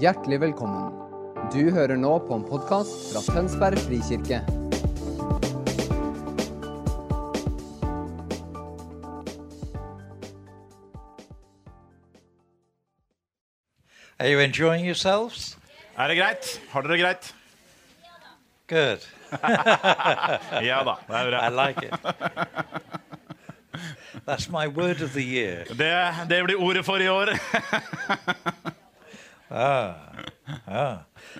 Hjertelig velkommen. Du hører nå på en podkast fra Tønsberg frikirke. Are you enjoying yourselves? Er det greit? Har dere greit? Good. Ja da, det er I bra. like it. That's my word of the year. Det, det blir ordet for i år.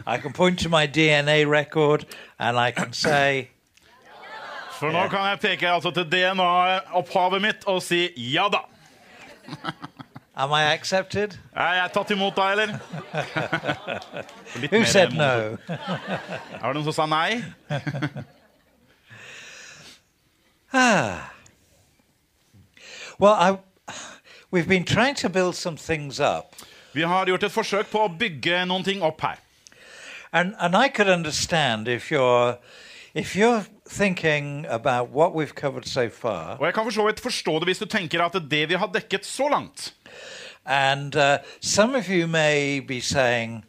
I can point to my DNA record and I can say, For nå kan jeg peke altså til DNA-opphavet mitt og si ja da. Am I accepted? Er jeg tatt imot da, eller? Litt Who mer said no? Er det noen som sa nei? Well, I, we've been trying to build some things up, Vi har gjort et forsøk på å bygge noen ting opp her. and, and I could understand if you're, if you're thinking about what we've covered so far, Og jeg kan for så vidt forstå det hvis du tenker at det vi har dekket så langt and uh, some of you may be saying,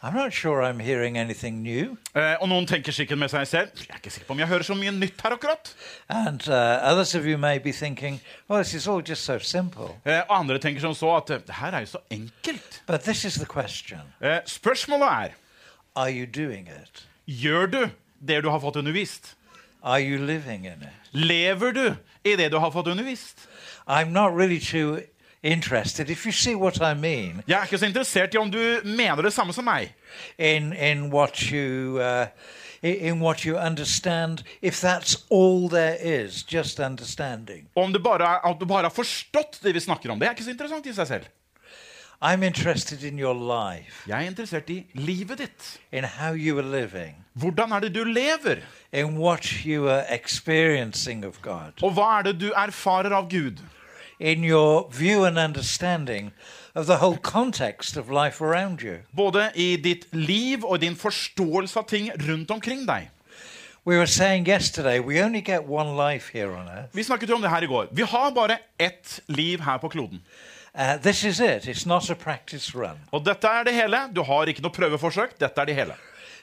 I'm not sure I'm hearing anything new. Uh, Og noen tenker sikkert med seg selv Jeg er ikke sikker på om jeg hører så mye nytt her akkurat. And uh, others of you may be thinking, well, this is all just so simple. Uh, Og andre tenker som så at eh, det her er jo så enkelt. But this is the question Uh, Spørsmålet er Are you doing it? Gjør du det du har fått undervist? Are you living in it? Lever du i det du har fått undervist? I'm not really too interested, if you see what I mean, Jeg er ikke så interessert i om du mener det samme som meg. in, in, what, you, uh, i- in what you understand, if that's all there is, just understanding. Om det bare er, at du bare har forstått det vi snakker om. Det er ikke så interessant i seg selv. I'm interested in your life, Jeg er interessert i livet ditt. in how you are living, Hvordan er det du lever? in what you are experiencing of God. Og hva er det du erfarer av Gud? In your view and understanding of the whole context of life around you. Både i ditt liv og din forståelse av ting rundt omkring deg. We were saying yesterday we only get one life here on earth. Vi snakket jo om det her i går. Vi har bare ett liv her på kloden. Uh, this is it, it's not a practice run. Og dette er det hele. Du har ikke noe prøveforsøk. Dette er det hele.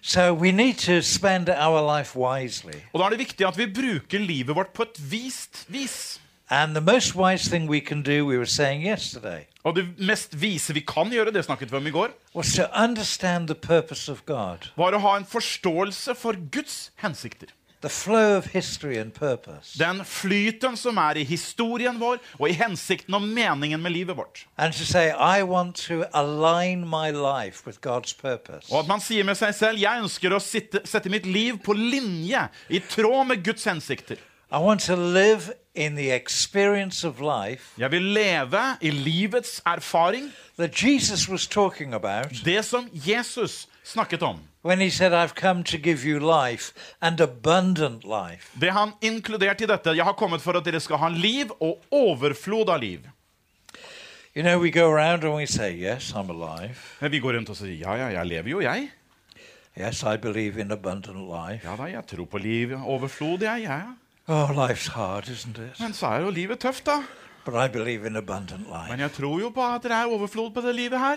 So we need to spend our life wisely. Og da er det viktig at vi bruker livet vårt på et vist vis. And the most wise thing we can do, we were saying yesterday, Og det mest vise vi kan gjøre, det snakket vi om i går, was to understand the purpose of God, var å ha en forståelse for Guds hensikter. the flow of history and purpose. Den flyten som er i historien vår, og i hensikten og meningen med livet vårt. And to say, I want to align my life with God's purpose. Og at man sier med seg selv jeg ønsker å sitte, sette mitt liv på linje, i tråd med Guds hensikter. I want to live in the experience of life Jeg vil leve i livets erfaring, that Jesus was talking about det som Jesus snakket om. when he said, I've come to give you life and abundant life. Det han inkluderte i dette, jeg har kommet for at dere skal ha liv og overflod av liv. You know, we go around and we say, Yes, I'm alive. Vi går rundt og sier ja, ja, jeg lever jo, jeg. Yes, I believe in abundant life. Ja da, jeg tror på liv overflod, jeg. ja, Ja. Oh, life's hard, isn't it? Men så er jo livet tøft, da. But I believe in abundant life. Men jeg tror jo på at det er overflod på det livet her.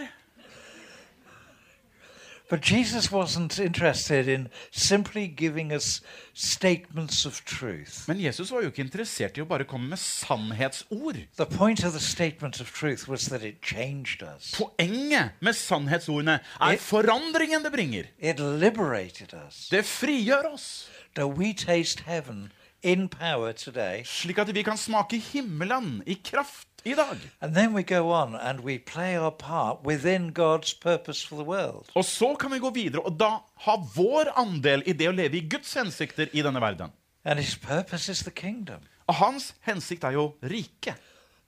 But Jesus wasn't interested in simply giving us statements of truth. Men Jesus var jo ikke interessert i å bare komme med sannhetsord. The point of the statement of truth was that it changed us, Poenget med sannhetsordene er it, forandringen det bringer. it liberated us. Det frigjør oss, That we taste heaven in power today. slik at vi kan smake himmelen i kraft i dag. And then we go on and we play our part within God's purpose for the world. Og så kan vi gå videre og da ha vår andel i det å leve i Guds hensikter i denne verden. And his purpose is the kingdom, Og hans hensikt er jo rike.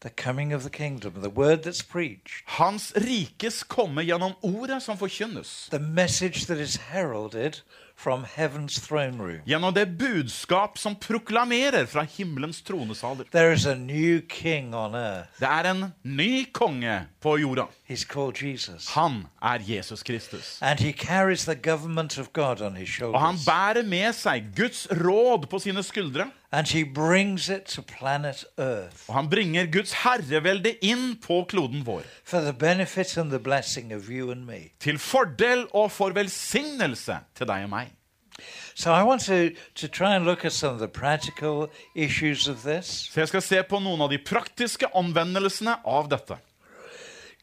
the coming of the kingdom, the word that's preached, Hans rikes komme gjennom ordet som forkynnes. the message that is heralded from heaven's throne room. Gjennom det budskap som proklamerer fra himmelens tronesaler. There is a new king on earth. Det er en ny konge på jorda. He's called Jesus. Han er Jesus Kristus. And he carries the government of God on his Og han bærer med seg Guds råd på sine skuldre. Og han bringer Guds herrevelde inn på kloden vår. Til fordel og for velsignelse til deg og meg. So I want to, to try and look at some of the practical issues of this. Så jeg skal se på noen av de praktiske anvendelsene av dette.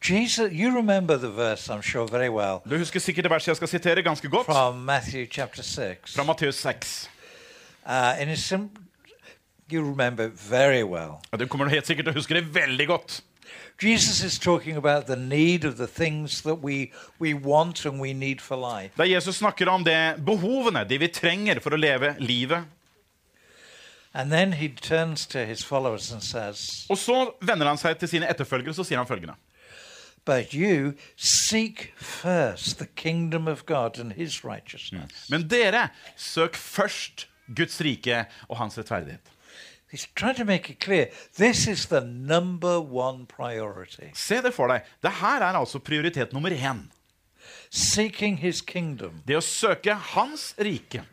Jesus, you remember the verse, I'm sure, very well, Du husker sikkert det verset jeg skal sitere ganske godt, from Matthew chapter 6. fra Matteus 6. Uh, and it's you remember very well. Ja, du kommer helt sikkert til å huske det veldig godt. Jesus is talking about the need of the things that we, we want and we need for life. Der Jesus snakker om det behovene, det vi trenger for å leve livet. And then he turns to his followers and says, Og så vender han seg til sine etterfølgere så sier han følgende. Men dere, søk først Guds rike og hans rettferdighet. He's trying to make it clear this is the number one priority Se det for deg. Det her er altså prioritet nummer én. seeking his kingdom, Det å søke hans rike.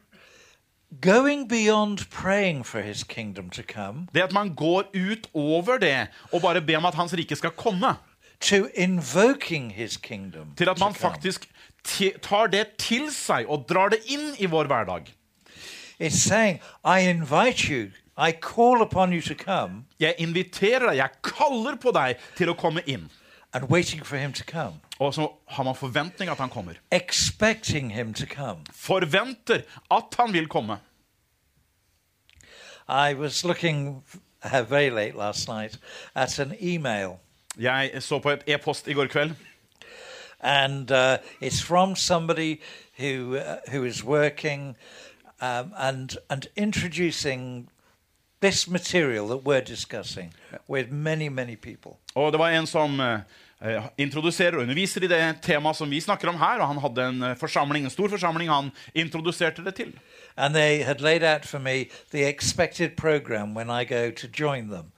going beyond praying for his kingdom to come Det at man går ut over det og bare ber om at hans rike skal komme. To invoking his kingdom. Til at man faktisk tar det til seg og drar det inn i vår hverdag. It's saying, I invite you, I call upon you to come, Jeg inviterer deg, jeg kaller på deg til å komme inn. and waiting for him to come, Og så har man forventning at han kommer. expecting him to come. Forventer at han vil komme. I was looking uh, very late last night at an email, Jeg så på et e-post i går kveld. and uh, it's from somebody who uh, who is working um, and and introducing this material that we're discussing with many many people. Og det var en som eh, introduserer og underviser i det temaet som vi snakker om her. Og han hadde en eh, forsamling, en stor forsamling han introduserte det til.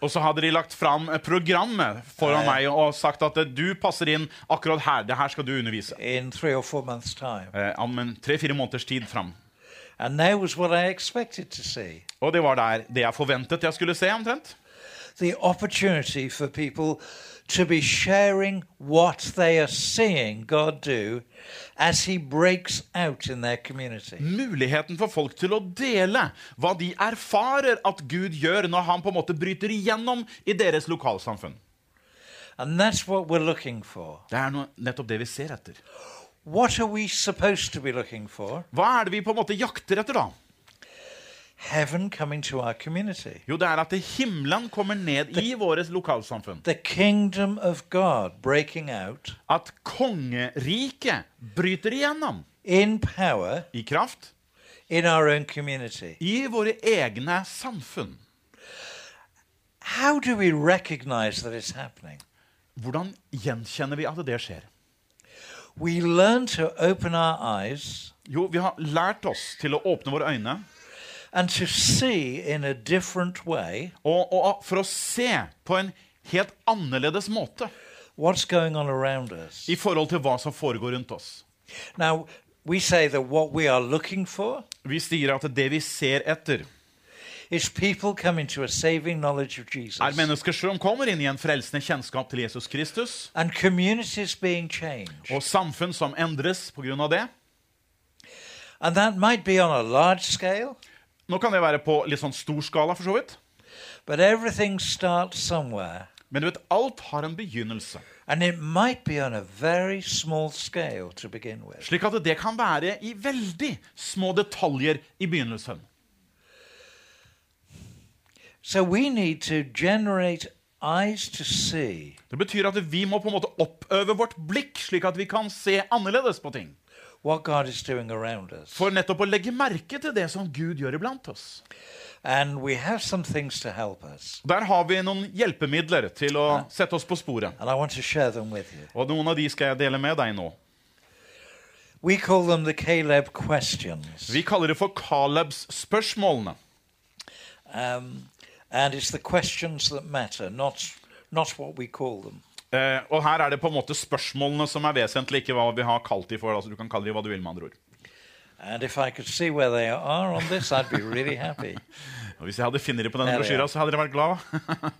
Og så hadde de lagt fram eh, programmet foran uh, meg og sagt at eh, du passer inn akkurat her. Det her skal du undervise. in three or four months' time. Eh, om tre-fire måneders tid fram. And that was what I expected to see Og det var der det jeg forventet jeg skulle se, omtrent. the opportunity for people to be sharing what they are seeing God do as He breaks out in their community. Muligheten for folk til å dele hva de erfarer at Gud gjør når han på en måte bryter igjennom i deres lokalsamfunn. And that's what we're looking for. Det er noe, nettopp det vi ser etter. What are we supposed to be looking for? Hva er det vi på en måte jakter etter, da? Heaven coming to our community. Jo, det er at himmelen kommer ned i våres lokalsamfunn. The kingdom of God breaking out At kongeriket bryter igjennom in power i kraft in our own community. i våre egne samfunn. How do we recognize that it's happening? Hvordan gjenkjenner vi at det skjer? We learn to open our eyes Jo, vi har lært oss til å åpne våre øyne and to see in a different way og, og for å se på en helt annerledes måte what's going on around us. i forhold til hva som foregår rundt oss. Now, we say that what we are looking for Vi sier at det vi ser etter, is people coming to a saving knowledge of Jesus er mennesker som kommer inn i en frelsende kjennskap til Jesus Kristus, and communities being changed. og samfunn som endres av det. And that might be on a large scale, Nå kan det være på litt sånn stor skala, for så vidt. but everything starts somewhere. Men du vet, alt har en begynnelse. And it might be on a very small scale to begin with. Slik at det kan være i veldig små detaljer i begynnelsen. So we need to generate eyes to see Det betyr at vi må på en måte oppøve vårt blikk, slik at vi kan se annerledes på ting. For nettopp å legge merke til det som Gud gjør iblant oss. And we have some things to help us. Der har vi noen hjelpemidler til å sette oss på sporet. And I want to share them with you. Og noen av de skal jeg dele med deg nå. We call them the Caleb questions. Vi kaller det for Calebs spørsmålene. Um, and it's the questions that matter, not, not what we call them. Eh, og her er det på en måte spørsmålene som er vesentlig, ikke hva vi har kalt de for. altså Du kan kalle de hva du vil, med andre ord. And if I could see where they are on this, I'd be really happy. Og hvis jeg hadde funnet dem på denne brosjyra, så hadde dere vært glad.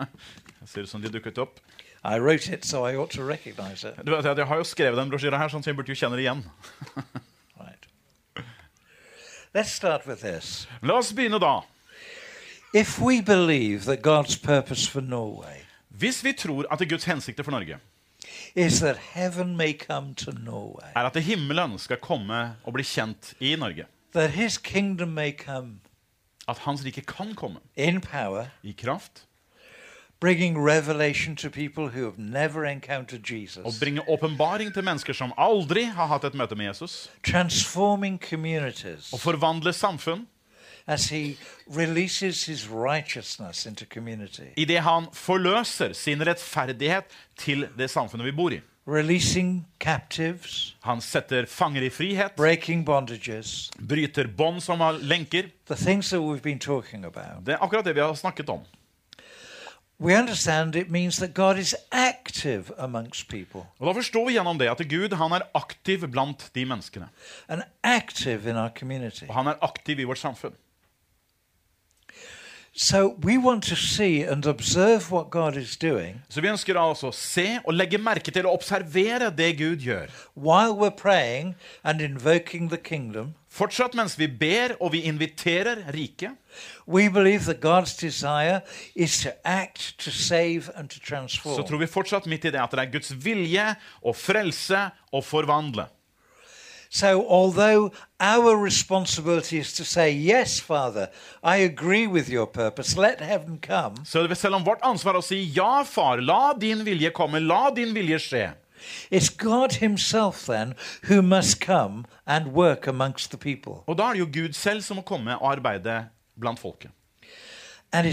Ser ut som de dukket opp. I wrote it, so I ought to recognize it. Du vet, Jeg har jo skrevet den brosjyra her, sånn, så jeg burde jo kjenne det igjen. Right. Let's start with this. La oss begynne da. If we believe that God's purpose for Norway Hvis vi tror at Guds hensikter for Norge er at himmelen skal komme og bli kjent i Norge, at Hans rike kan komme power, i kraft og bringe åpenbaring til mennesker som aldri har hatt et møte med Jesus, og forvandle samfunn idet han forløser sin rettferdighet til det samfunnet vi bor i. releasing captives, Han setter fanger i frihet, breaking bondages, bryter bånd som har lenker. the things that we've been talking about. Det er akkurat det vi har snakket om. We understand it means that God is active amongst people Og Da forstår vi gjennom det at Gud han er aktiv blant de menneskene. and active in our community. Og han er aktiv i vårt samfunn. So we want to see and observe what God is doing Så vi ønsker altså å se og legge merke til og observere det Gud gjør. while we're praying and invoking the kingdom. Fortsatt mens vi ber og vi inviterer riket, We believe that God's desire is to act, to save, and to så tror vi fortsatt midt i det at det er Guds vilje å frelse og forvandle. So, although our responsibility is to say, Yes, Father, I agree with your purpose, let heaven come, Så selv om vårt ansvar er å si ja, far, la din vilje komme, la din vilje skje. it's God Himself then who must come and work amongst the people. Og da er det jo Gud selv som må komme og arbeide blant folket. Men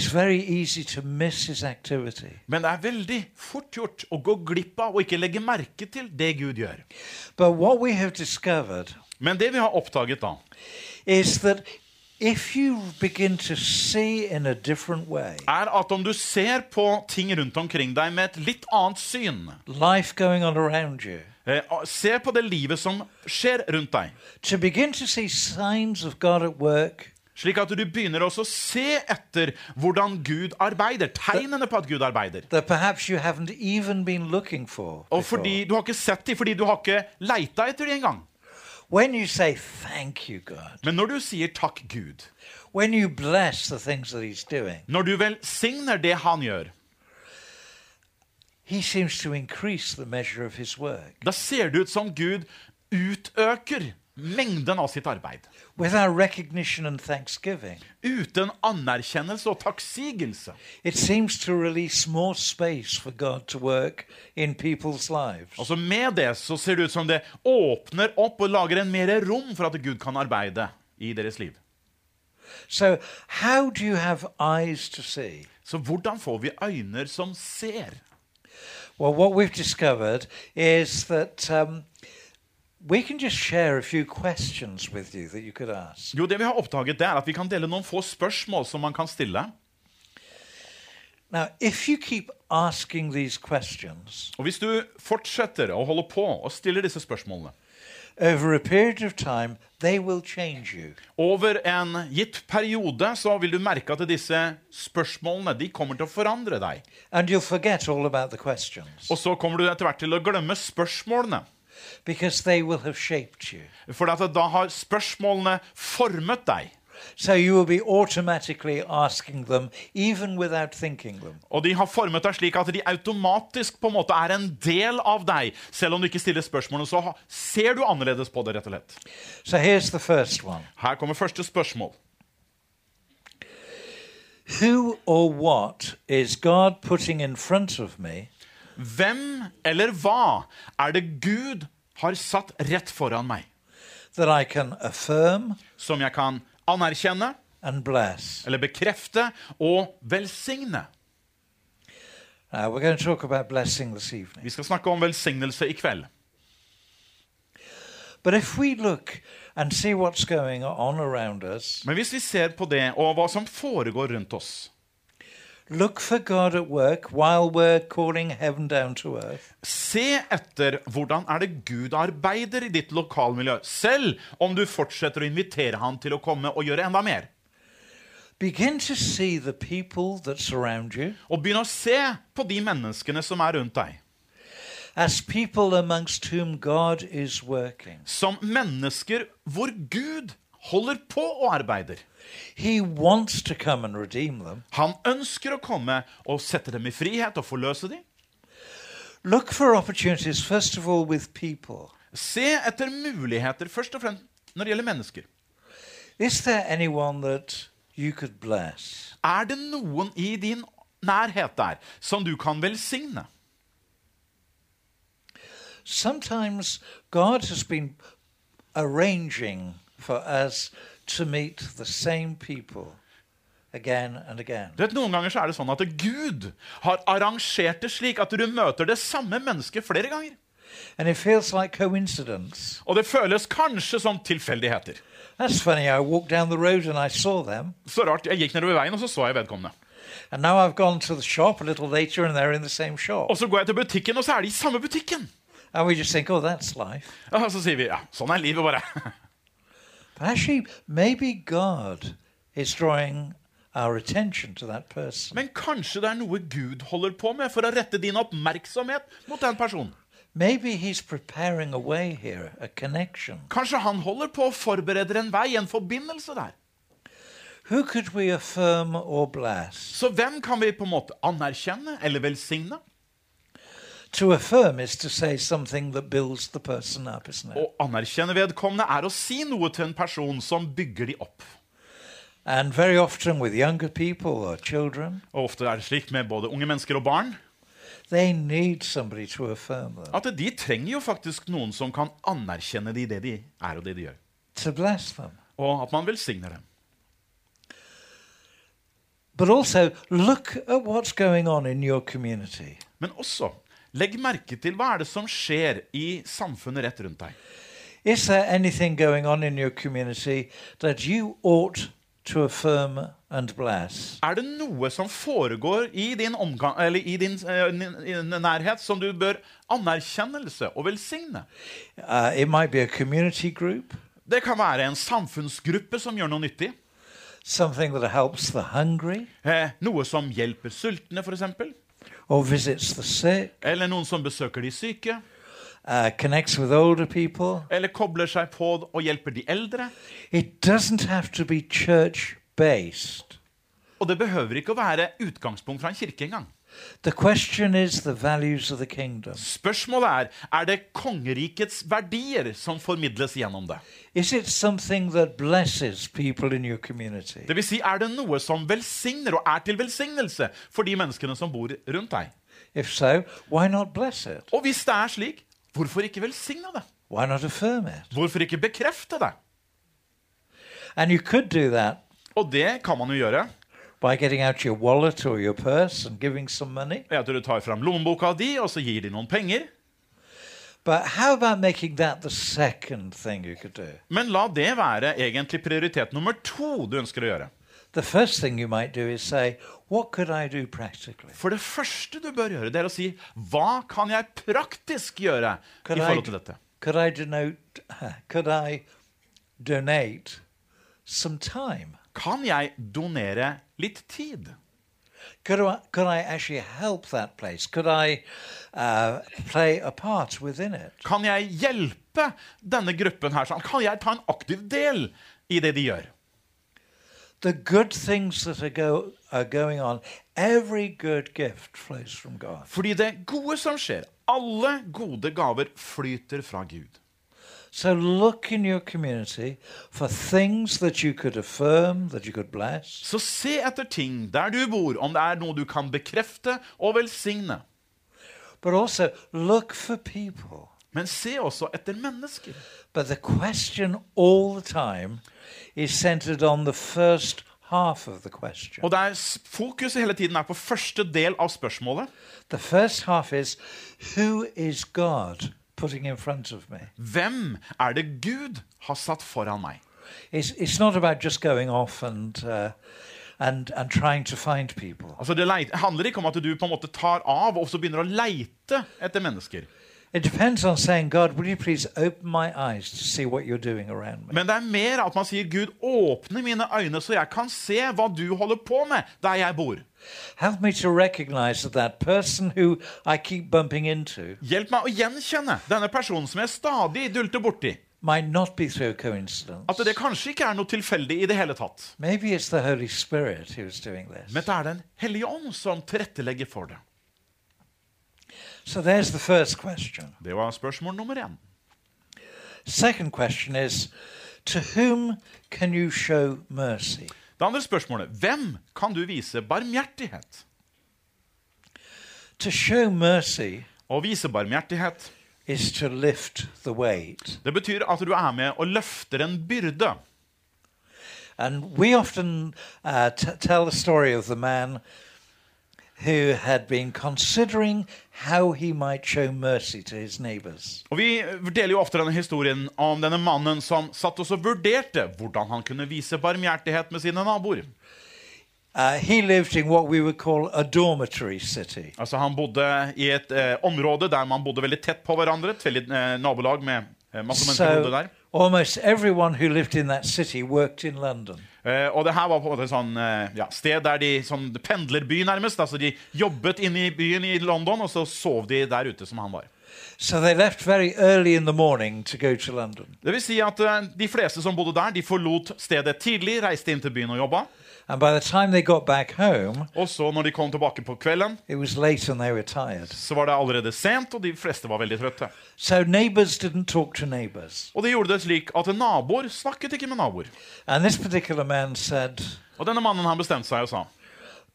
det er veldig fort gjort å gå glipp av og ikke legge merke til det Gud gjør. But what we have discovered Men det vi har oppdaget da, is that if you begin to see in a different way er at om du ser på ting rundt omkring deg med et litt annet syn, life going on around you, eh, se på det livet som skjer rundt deg, to begin to see signs of God at work, slik at du begynner også å se etter hvordan Gud arbeider, tegnene på at Gud arbeider. Og fordi du har ikke sett dem, fordi du har ikke leita etter dem engang. Men når du sier takk Gud, når du velsigner det han gjør, da ser det ut som Gud utøker mengden av sitt arbeid. Uten anerkjennelse og takksigelse. Altså Med det så ser det ut som det åpner opp og lager en mer rom for at Gud kan arbeide i deres liv. So? Så hvordan får vi øyne som ser? Well, what we've discovered is that um, we can just share a few questions with you that you could ask. Jo, det vi har oppdaget det er at Vi kan dele noen få spørsmål som man kan stille. Now, if you keep asking these questions Og Hvis du fortsetter å holde på og stiller disse spørsmålene over a period of time, they will change you. over en gitt periode, så vil du merke at disse spørsmålene de kommer til å forandre deg. And you'll forget all about the questions Og så kommer du etter hvert til å glemme spørsmålene. Because they will have shaped you. For da har spørsmålene formet deg. So you will be automatically asking them even without thinking them. Og de har formet deg slik at de automatisk på en måte er en del av deg. Selv om du ikke stiller spørsmålene, så ser du annerledes på det, rett og slett. So here's the first one Her kommer første spørsmål. Who or what is God putting in front of me Hvem eller hva er det Gud har satt rett foran meg, that I can affirm som jeg kan anerkjenne eller bekrefte og velsigne? Now, we're going to talk about blessing this evening. Vi skal snakke om velsignelse i kveld. But if we look and see what's going on around us, Men hvis vi ser på det og hva som foregår rundt oss, look for God at work while we're calling heaven down to earth. se etter hvordan er det Gud arbeider i ditt lokalmiljø, selv om du fortsetter å invitere han til å komme og gjøre enda mer. Begin to see the people that surround you Og begynn å se på de menneskene som er rundt deg, as people amongst whom God is working. som mennesker hvor Gud holder på og arbeider. Han ønsker å komme og sette dem i frihet og forløse dem. Se etter muligheter, først og fremst når det gjelder mennesker. Er det noen i din nærhet der som du kan velsigne? Sometimes God has been arranging for us to meet the same people again and again. Du vet, Noen ganger så er det sånn at Gud har arrangert det slik at du møter det samme mennesket flere ganger. And it feels like coincidence. Og det føles kanskje som tilfeldigheter. That's funny. I walked down the road and I saw them. Så rart, Jeg gikk nedover veien, og så så jeg vedkommende. And now I've gone to the shop a little later and they're in the same shop. Og så går jeg til butikken, og så er de i samme butikken. And we just think, oh, that's life. Og så sier vi ja, sånn er livet bare. But actually, maybe God is drawing our attention to that person. Men kanskje det er noe Gud holder på med for å rette din oppmerksomhet mot den personen. Maybe he's preparing a way here, a connection. Kanskje han holder på å forberede en vei, en forbindelse der. Who could we affirm or bless? Så hvem kan vi på en måte anerkjenne eller velsigne? To affirm is to say something that builds the person up, isn't it? Å anerkjenne vedkommende er å si noe til en person som bygger de opp. And very often with younger people or children, Og ofte er det slik med både unge mennesker og barn they need somebody to affirm them, at de trenger jo faktisk noen som kan anerkjenne de i det de er og det de gjør. to bless them. Og at man velsigner dem. But also look at what's going on in your community. Men også legg merke til hva er det som skjer i samfunnet rett rundt deg. Is there anything going on in your community that you ought to affirm and bless? Er det noe som foregår i din, omgang, eller i din uh, nærhet som du bør anerkjennelse og velsigne? Uh, it might be a community group, Det kan være en samfunnsgruppe som gjør noe nyttig. something that helps the hungry Eh, noe som hjelper sultne, f.eks. or visits the sick, Eller noen som besøker de syke. uh, connects with older people. Eller kobler seg på og hjelper de eldre. It doesn't have to be church based. Og det behøver ikke å være utgangspunkt fra en kirke engang. The question is the values of the kingdom. Spørsmålet er er det kongerikets verdier som formidles gjennom det. Is it something that blesses people in your community? Det vil si, er det noe som velsigner og er til velsignelse for de menneskene som bor rundt deg? So, why not bless it? Og hvis det er slik, hvorfor ikke velsigne det? Hvorfor ikke bekrefte det? And you could do that Og det kan man jo gjøre by getting out your wallet or your purse and giving some money. ved at du tar fram lommeboka di og så gir de noen penger. But how about making that the second thing you could do? Men la det være egentlig prioritet nummer to du ønsker å gjøre. The first thing you might do is say, What could I do practically? For det første du bør gjøre, det er å si hva kan jeg praktisk gjøre Could i forhold til dette? could I denote, could I donate some time? Kan jeg donere litt tid? Could I, could I actually help that place? Could I uh, play a part within it? Kan jeg hjelpe denne gruppen her? sånn? Kan jeg ta en aktiv del i det de gjør? The good things that are, go, are going on, every good gift flows from God. Fordi det gode som skjer, alle gode gaver flyter fra Gud. So look in your community for things that you could affirm, that you could bless, Så se etter ting der du bor, om det er noe du kan bekrefte og velsigne. but also look for people. Men se også etter mennesker. But the question all the time is centered on the first half of the question. Og der fokuset hele tiden er på første del av spørsmålet. The first half is who is God putting in front of me? Hvem er det Gud har satt foran meg? It's, it's not about just going off and, uh, and, and trying to find people. Altså Det handler ikke om at du på en måte tar av og så begynner å leite etter mennesker. It depends on saying, God, will you please open my eyes to see what you're doing around me? Men det er mer at man sier, Gud, åpne mine øyne, så jeg kan se hva du holder på med der jeg bor. Help me to recognize that that person who I keep bumping into Hjelp meg å gjenkjenne denne personen som jeg stadig dulter borti. might not be through coincidence. At det kanskje ikke er noe tilfeldig i det hele tatt. Maybe it's the Holy Spirit who's doing this. Men det er Den hellige ånd som tilrettelegger for det. So there's the first question. Det var spørsmål nummer én. Second question is To whom can you show mercy? Det andre spørsmålet hvem kan du vise barmhjertighet? To show mercy Å vise barmhjertighet is to lift the weight. det betyr at du er med og løfter en byrde. And we often uh, t- tell the story of the man who had been considering how he might show mercy to his neighbors. Og Vi deler jo ofte denne historien om denne mannen som satt og så vurderte hvordan han kunne vise barmhjertighet med sine naboer. Uh, he lived in what we would call a dormitory city. Altså Han bodde i et eh, område der man bodde veldig tett på hverandre. Et veldig eh, nabolag med eh, masse mennesker bodde So der. Almost everyone who lived in that city worked in London. Uh, og det her var på en måte sånn uh, ja, sted der de sånn pendlerby, nærmest. Altså De jobbet inne i byen i London, og så sov de der ute som han var. So they left very early in the morning to go to London. Det vil si at uh, De fleste som bodde der, de forlot stedet tidlig, reiste inn til byen og jobba. And by the time they got back home, Og så, når de kom tilbake på kvelden, it was late and they were tired. så var det allerede sent, og de fleste var veldig trøtte. So neighbors didn't talk to neighbors. Og de gjorde det slik at naboer snakket ikke med naboer. And this particular man said, Og denne mannen han bestemte seg og sa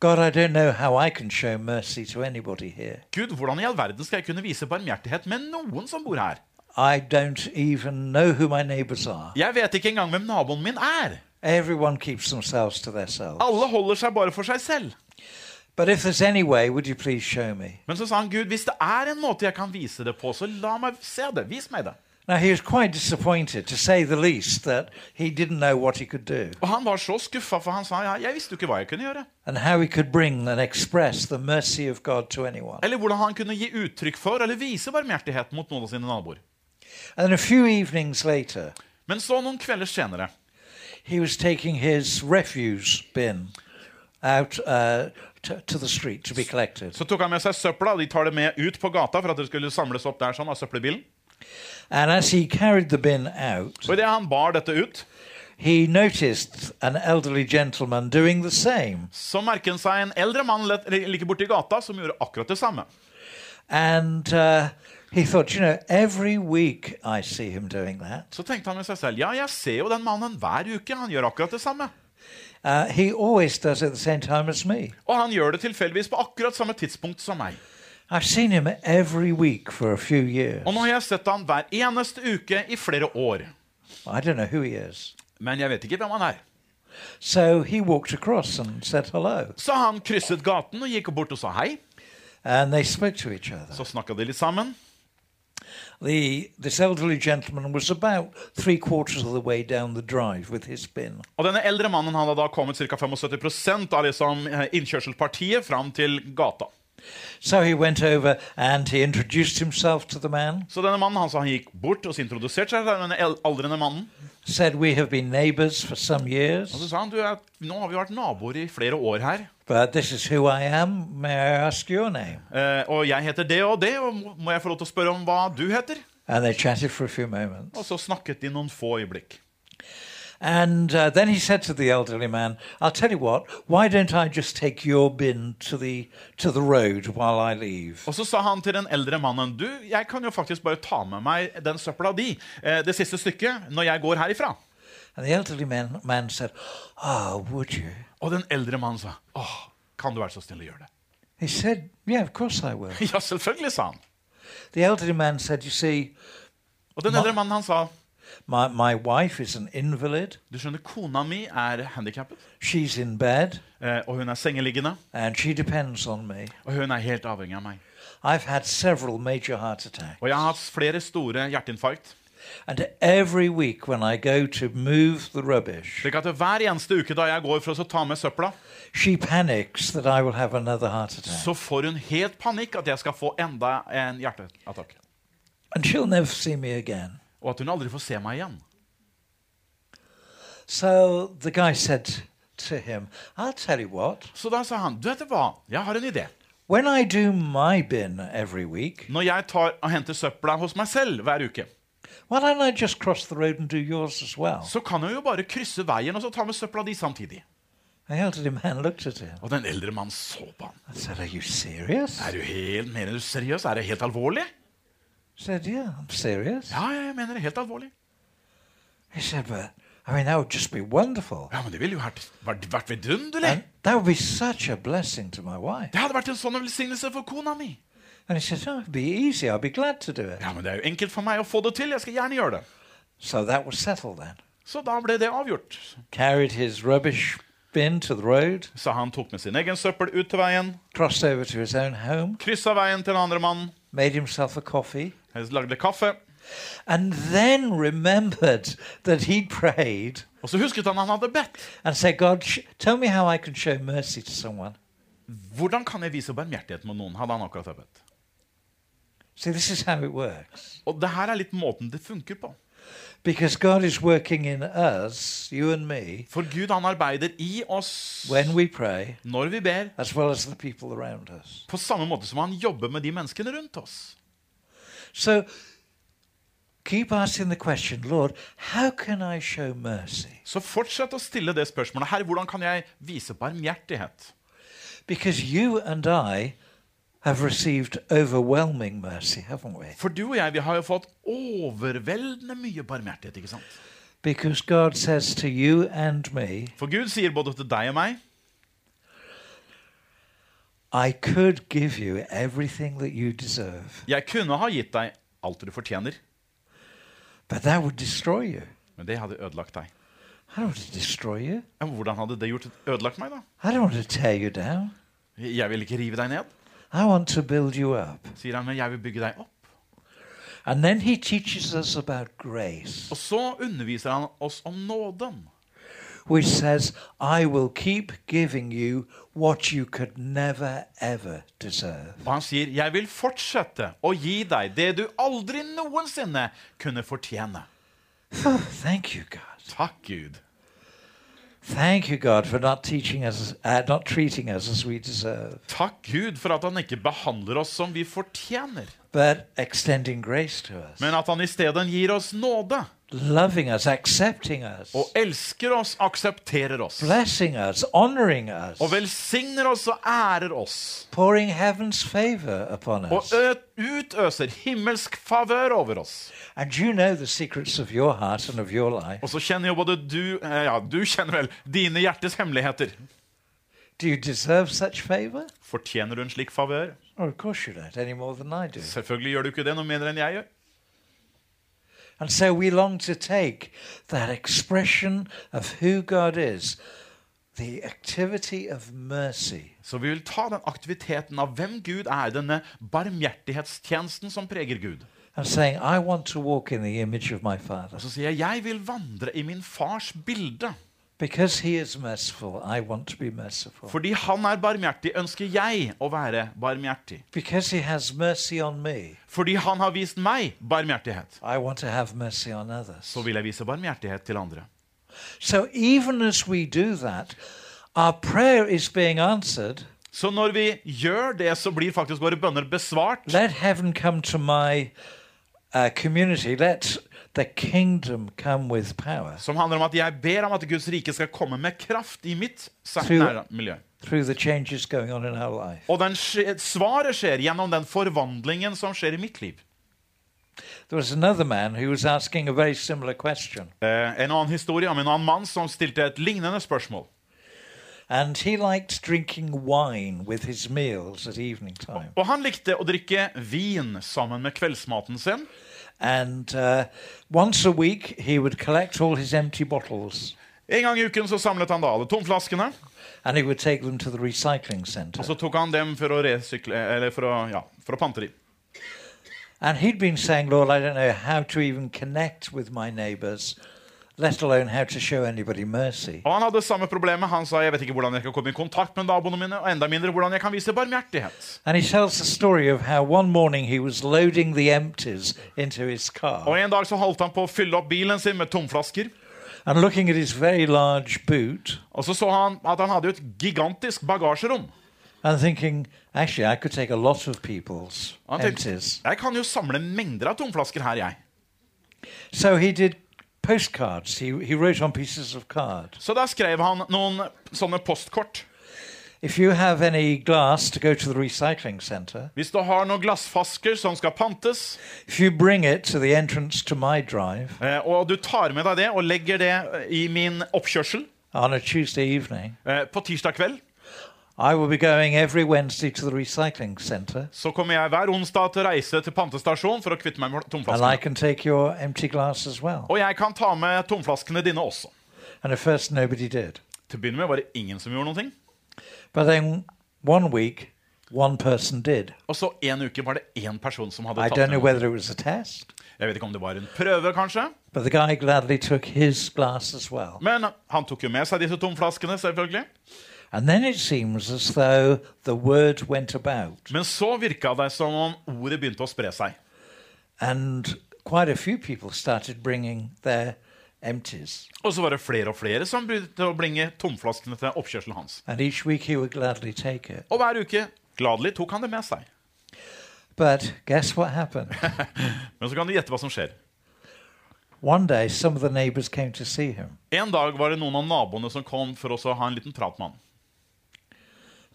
God, I don't know how I can show mercy to anybody here. Gud, hvordan i all verden skal jeg kunne vise barmhjertighet med noen som bor her? I don't even know who my neighbors are. Jeg vet ikke engang hvem naboen min er. Everyone keeps themselves to themselves. Alle holder seg bare for seg selv. But if there's any way, would you please show me? Men så sa han, Gud, hvis det er en måte jeg kan vise det på, så la meg se det. Vis meg det. Now, he was quite disappointed, to say the least, that he didn't know what he could do Og han var så skuffa, for han sa ja, jeg visste jo ikke hva jeg kunne gjøre. and how he could bring and express the mercy of God to anyone. Eller hvordan han kunne gi uttrykk for eller vise barmhjertighet mot noen av sine naboer. And a few evenings later, Men så noen kvelder senere he was taking his refuse bin out uh, to, to the street to be collected. så tok han med seg søpla, de tar det med ut på gata for at det skulle samles opp der sånn av søppelbilen. And as he carried the bin out, Og det han bar dette ut, he noticed an elderly gentleman doing the same. så merket han seg en eldre mann like borti gata som gjorde akkurat det samme. And uh, he thought, you know, every week I see him doing that. Så tenkte han med seg selv ja, jeg ser jo den mannen hver uke. Han gjør akkurat det samme. Uh, he always does it at the same time as me. Og han gjør det tilfeldigvis på akkurat samme tidspunkt som meg. I've seen him every week for a few years. Og nå har jeg sett han hver eneste uke i flere år. I don't know who he is. Men jeg vet ikke hvem han er. So he walked across and said hello. Så han krysset gaten og gikk bort og sa hei. And they spoke to each other. Så snakka de litt sammen. The, this elderly gentleman was about three quarters of the way down the drive with his bin. Og denne eldre mannen han hadde da kommet ca. 75% av liksom innkjørselspartiet fram til gata. So he went over and he introduced himself to the man, Så denne mannen han, sa han gikk bort og introduserte seg til denne aldrende mannen. said, We have been neighbors for some Og så sa han du, nå har vi vært naboer i flere år her. but this is who I am. May I ask your name? Uh, og jeg heter det og det, og må jeg få lov til å spørre om hva du heter? And they chatted for a few moments. Og så snakket de noen få øyeblikk. And uh, then he said to the elderly man, I'll tell you what, why don't I just take your bin to the, to the road while I leave? Og så sa han til den eldre mannen du, jeg kan jo faktisk bare ta med meg den søpla di eh, det siste stykket når jeg går herifra. And the elderly man, man said, Oh, would you? Og den eldre mannen sa åh, kan du være så snill å gjøre det? He said, Yeah, of course I will. Ja, selvfølgelig, sa han. The elderly man said, You see, Og den eldre mannen han sa my, my wife is an invalid. du skjønner, kona mi er handikappet, She's in bed eh, og hun er sengeliggende, and she depends on me. og hun er helt avhengig av meg. I've had several major heart attacks. Og jeg har hatt flere store hjerteinfarkt. And every week when I go to move the rubbish, Slik at hver eneste uke da jeg går for å ta med søpla, she panics that I will have another heart attack. så får hun helt panikk at jeg skal få enda en hjerteattakk. and she'll never see me again. Og at hun aldri får se meg igjen. So the guy said to him, I'll tell you what, Så da sa han, du vet hva, jeg har en idé. when I do my bin every week, Når jeg tar og henter søpla hos meg selv hver uke, why don't I just cross the road and do yours as well? så kan jeg jo bare krysse veien og så ta med søpla di samtidig. The elderly man looked at him Og den eldre mannen så på ham. and said, Are you serious? Er du helt, mener du seriøs? Er det helt alvorlig? I said, Yeah, I'm serious. Ja, jeg mener det helt alvorlig. He said, But I mean, that would just be wonderful. Ja, men det ville jo vært, vært, vært vidunderlig. And that would be such a blessing to my wife. Det hadde vært en sånn velsignelse for kona mi. And he said, Oh, it'd be easy. I'll be glad to do it. Ja, men det er jo enkelt for meg å få det til. Jeg skal gjerne gjøre det. So that was settled then. Så da ble det avgjort. Carried his rubbish bin to the road, Så han tok med sin egen søppel ut til veien, crossed over to his own home, kryssa veien til den andre mannen, made himself a coffee, lagde kaffe. and then remembered that he'd prayed Og så husket han han hadde bedt. and said, God, tell me how I can show mercy to someone. Hvordan kan jeg vise barmhjertighet mot noen? hadde han akkurat bedt. See, this is how it works. Og det her er litt måten det funker på. Because God is working in us, you and me, For Gud han arbeider i oss when we pray, når vi ber, as well as the people around us. på samme måte som han jobber med de menneskene rundt oss. So keep asking the question, Lord, how can I show mercy? Så fortsett å stille det spørsmålet her. Hvordan kan jeg vise barmhjertighet? Because you and I have received overwhelming mercy, haven't we? For du og jeg vi har jo fått overveldende mye barmhjertighet. ikke sant? Because God says to you and me, For Gud sier både til deg og meg I could give you everything that you deserve, Jeg kunne ha gitt deg alt du fortjener, but that would destroy you. men det hadde ødelagt deg. I don't want to destroy you. Men hvordan hadde det gjort ødelagt meg, da? I don't want to tear you down. Jeg vil ikke rive deg ned, I want to build you up. sier han, men jeg vil bygge deg opp. And then he teaches us about grace, Og så underviser han oss om nåden. which says, I will keep giving you what you could never, ever deserve. Og han sier, 'Jeg vil fortsette å gi deg det du aldri noensinne kunne fortjene'. Oh, thank you, God. Takk, Gud. Thank you, God, for not teaching us, uh, not treating us as we deserve, Takk, Gud, for at han ikke behandler oss som vi fortjener, but extending grace to us, men at han i stedet gir oss nåde. Loving us, accepting us, Og elsker oss, aksepterer oss. blessing us, honoring us, Og velsigner oss og ærer oss. pouring heaven's favor upon Og us. ø- utøser himmelsk favør over oss. And you know the secrets of your heart and of your life. Og så kjenner jo både du eh, Ja, du kjenner vel dine hjertes hemmeligheter. Do you deserve such favor? Fortjener du en slik favør? Oh, of course you don't, any more than I do. Selvfølgelig gjør du ikke det noe mindre enn jeg gjør. And so we long to take that expression of who God is, the activity of mercy, Så vi vil ta den aktiviteten av hvem Gud er, denne barmhjertighetstjenesten som preger Gud. and saying, I want to walk in the image of my Father. Og så sier jeg jeg vil vandre i min fars bilde. Because he is merciful, I want to be. Fordi han er barmhjertig, ønsker jeg å være barmhjertig. Because he has mercy on me, Fordi han har vist meg barmhjertighet, I want to have mercy on others. så vil jeg vise barmhjertighet til andre. So even as we do that, our prayer is being answered. Så når vi gjør det, så blir faktisk våre bønner besvart. Let heaven come to my uh, community. Let the kingdom come with power Som handler om at jeg ber om at Guds rike skal komme med kraft i mitt nære miljø. through the changes going on in our life. Og den svaret skjer gjennom den forvandlingen som skjer i mitt liv. There was another man who was asking a very similar question, Eh, en annen historie om en annen mann som stilte et lignende spørsmål. And he liked drinking wine with his meals at evening time. Og han likte å drikke vin sammen med kveldsmaten sin. And uh, once a week, he would collect all his empty bottles En gang i uken så samlet han da alle tomflaskene, and he would take them to the recycling og så tok han dem for å resykle, eller for å, ja, for å pante dem. And he'd been saying, Lord, I don't know how to even connect with my neighbors let alone how to show anybody mercy. Og han hadde samme problemet. Han sa jeg vet ikke hvordan jeg kan komme i kontakt med naboene mine, og enda mindre hvordan jeg kan vise barmhjertighet. And he tells the story of how one morning he was loading the empties into his car Og En dag så holdt han på å fylle opp bilen sin med tomflasker. and looking at his very large boot Og så så han at han hadde jo et gigantisk bagasjerom. and thinking, actually, I could take a lot of people's han tenkte empties. jeg kan jo samle mengder av tomflasker her, jeg. So he did postcards. He, he wrote on pieces of card. Så da skrev han noen sånne postkort. If you have any glass to go to the recycling center, Hvis du har noen glassflasker som skal pantes, if you bring it to the entrance to my drive eh, og du tar med deg det og legger det i min oppkjørsel on a Tuesday evening, eh, på tirsdag kveld, så kommer jeg hver onsdag til å reise til pantestasjon for å kvitte meg med tomflaskene. can take your empty glass as well. Og jeg kan ta med tomflaskene dine også. First. Til å begynne med var det ingen som gjorde ting. But then one week, one person did. Og så en uke var det én person som hadde I tatt det. med noe. whether it was a test, Jeg vet ikke om det var en prøve, kanskje. but the guy gladly took his glass as well. Men han tok jo med seg disse tomflaskene, selvfølgelig. And then it seems as though the word went about, Men så virka det som om ordet begynte å spre seg. and quite a few people started bringing their empties. Og så var det flere og flere som begynte å bringe tomflaskene til oppkjørselen hans. And each week he would gladly take it. Og hver uke gladelig tok han det med seg. But guess what happened? Men så kan du gjette hva som skjer. One day, some of the neighbors came to see him. En dag var det noen av naboene som kom for å ha en liten prat med han.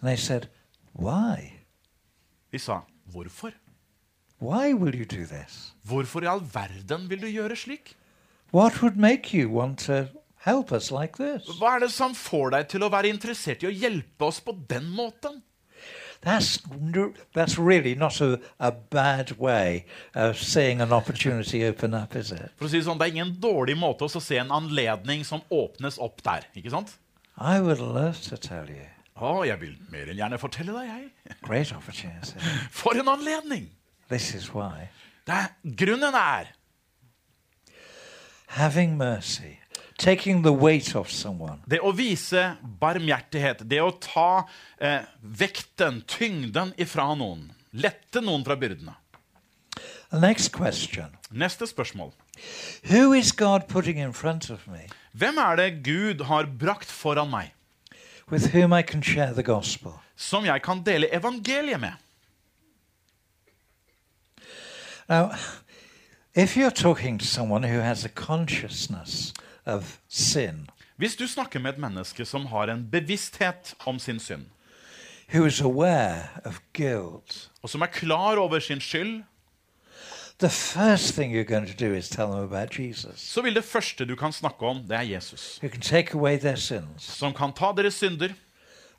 And they said, Why? De sa, 'Hvorfor? Why will you do this? Hvorfor i all verden vil du gjøre slik?' What would make you want to help us like this? Hva er det som får deg til å være interessert i å hjelpe oss på den måten? That's, that's really not a, a bad way of seeing an opportunity open up, is it? For å si det sånn, Det er ingen dårlig måte å se en anledning som åpnes opp der. ikke sant? I would love to tell you. Å, jeg vil mer enn gjerne fortelle deg, jeg. Great opportunity. For en anledning! this is why. Det er, grunnen er Having mercy, taking the weight off someone, det å vise barmhjertighet, det å ta eh, vekten, tyngden ifra noen. Lette noen fra byrdene. Next question Neste spørsmål. Who is God putting in front of me Hvem er det Gud har brakt foran meg, with whom I can share the gospel? som jeg kan dele evangeliet med? Now, if you're talking to someone who has a consciousness of sin, Hvis du snakker med et menneske som har en bevissthet om sin synd, who is aware of guilt, og som er klar over sin skyld, så vil det første du kan snakke om, det er Jesus. who can take away their sins, Som kan ta deres synder,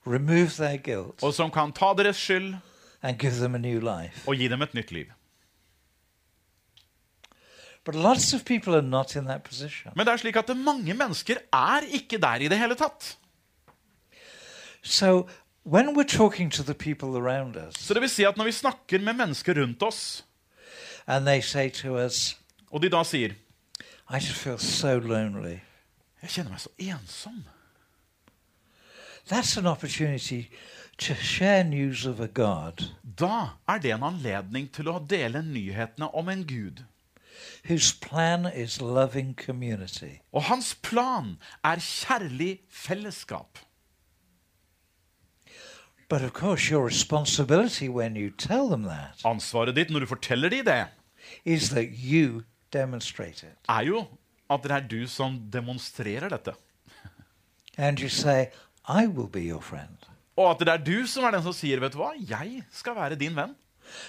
guilt, og som kan ta deres skyld and give them a new life. og gi dem et nytt liv. But lots of people are not in that position. Men det er slik at mange mennesker er ikke der i det hele tatt. So when we're talking to the people around us Så det vil si at når vi snakker med mennesker rundt oss, and they say to us, og de da sier I just feel so lonely, 'Jeg kjenner meg så ensom', that's an opportunity to share news of a God da er det en anledning til å dele nyhetene om en Gud. whose plan is loving community. Og hans plan er kjærlig fellesskap. But of course, your responsibility when you tell them that Ansvaret ditt når du forteller dem det, is that you demonstrate it. er jo at det er du som demonstrerer dette. And you say, I will be your friend. Og at det er du som er den som sier 'Vet du hva, jeg skal være din venn'.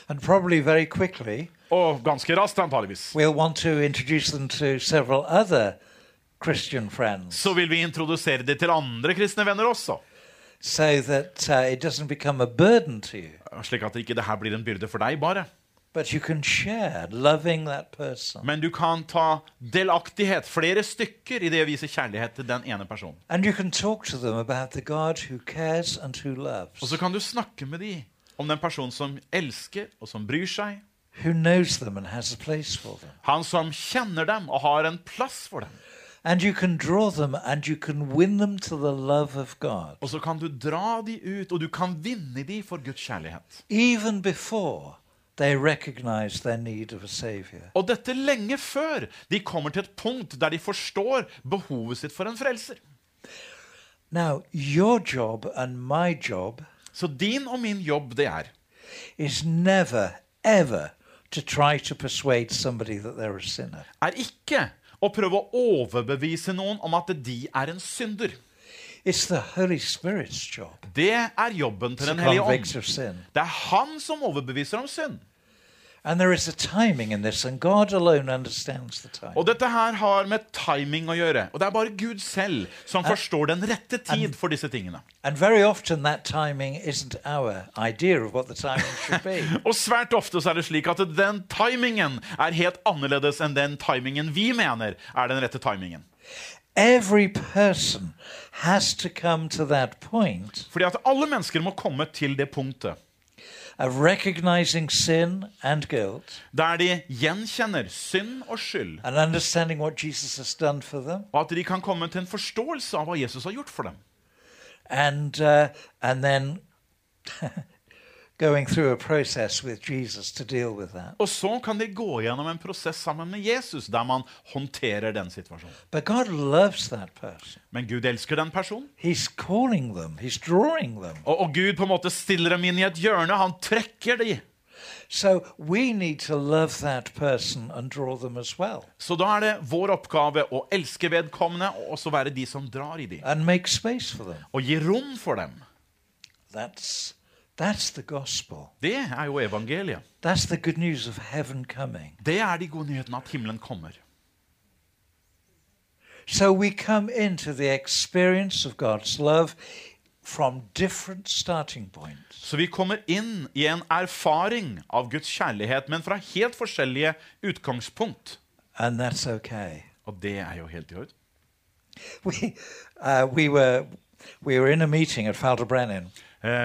And probably very quickly, Og ganske raskt, antageligvis. we'll want to introduce them to several other Christian friends Så vil vi introdusere det til andre kristne venner også. So that uh, it doesn't become a burden to you, Slik at ikke det her blir en byrde for deg, bare. but you can share loving that person. Men du kan ta delaktighet, flere stykker, i det å vise kjærlighet til den ene personen. And you can talk to them about the God who cares and who loves, Og så kan du snakke med dem om den personen som elsker, og som bryr seg. who knows them and has a place for them. Han som kjenner dem og har en plass for dem. And you can draw them and you can win them to the love of God, Og så kan du dra de ut, og du kan vinne de for Guds kjærlighet. even before they recognize their need of a Savior. Og dette lenge før de kommer til et punkt der de forstår behovet sitt for en frelser. Now, your job and my job Så din og min jobb, det er is never, ever to try to persuade somebody that they're a sinner. er ikke å prøve å overbevise noen om at de er en synder. Det er jobben til Den hellige ånd. Det er han som overbeviser om synd. This, and God alone understands the time. Og dette her har med timing å gjøre. Og det er bare Gud selv som forstår den rette tid for disse tingene. And very often that timing isn't our idea of what the timing should be. Og svært ofte så er det slik at den timingen er helt annerledes enn den timingen vi mener er den rette timingen. Every person has to come to that point Fordi at alle mennesker må komme til det punktet der de gjenkjenner synd og skyld, og at de kan komme til en forståelse av hva Jesus har gjort for dem. and uh, and then going through a process with Jesus to deal with that. Og så kan de gå gjennom en prosess sammen med Jesus der man håndterer den situasjonen. But God loves that person. Men Gud elsker den personen. He's calling them. He's drawing them. Og, och Gud på en måte stiller dem inn i et hjørne. Han trekker dem. So we need to love that person and draw them as well, Så da er det vår oppgave å elske vedkommende og også være de som drar i dem. and make space for them. Og gi rom for dem. That's that's the gospel. Det er jo evangeliet. That's the good news of heaven coming. Det er de gode nyhetene at himmelen kommer. So we come into the experience of God's love from different starting points. Så vi kommer inn i en erfaring av Guds kjærlighet, men fra helt forskjellige utgangspunkt. And that's okay. Og det er jo helt i orden. We, uh, we, were, we were in a meeting at Falderbrennen,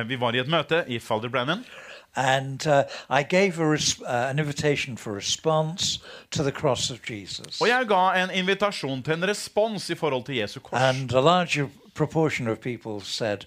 Vi var i et møte i Falder Brennan, and uh, I gave a uh, an invitation for response to the cross of Jesus. og jeg ga en invitasjon til en respons i forhold til Jesu kors. And a larger proportion of people said,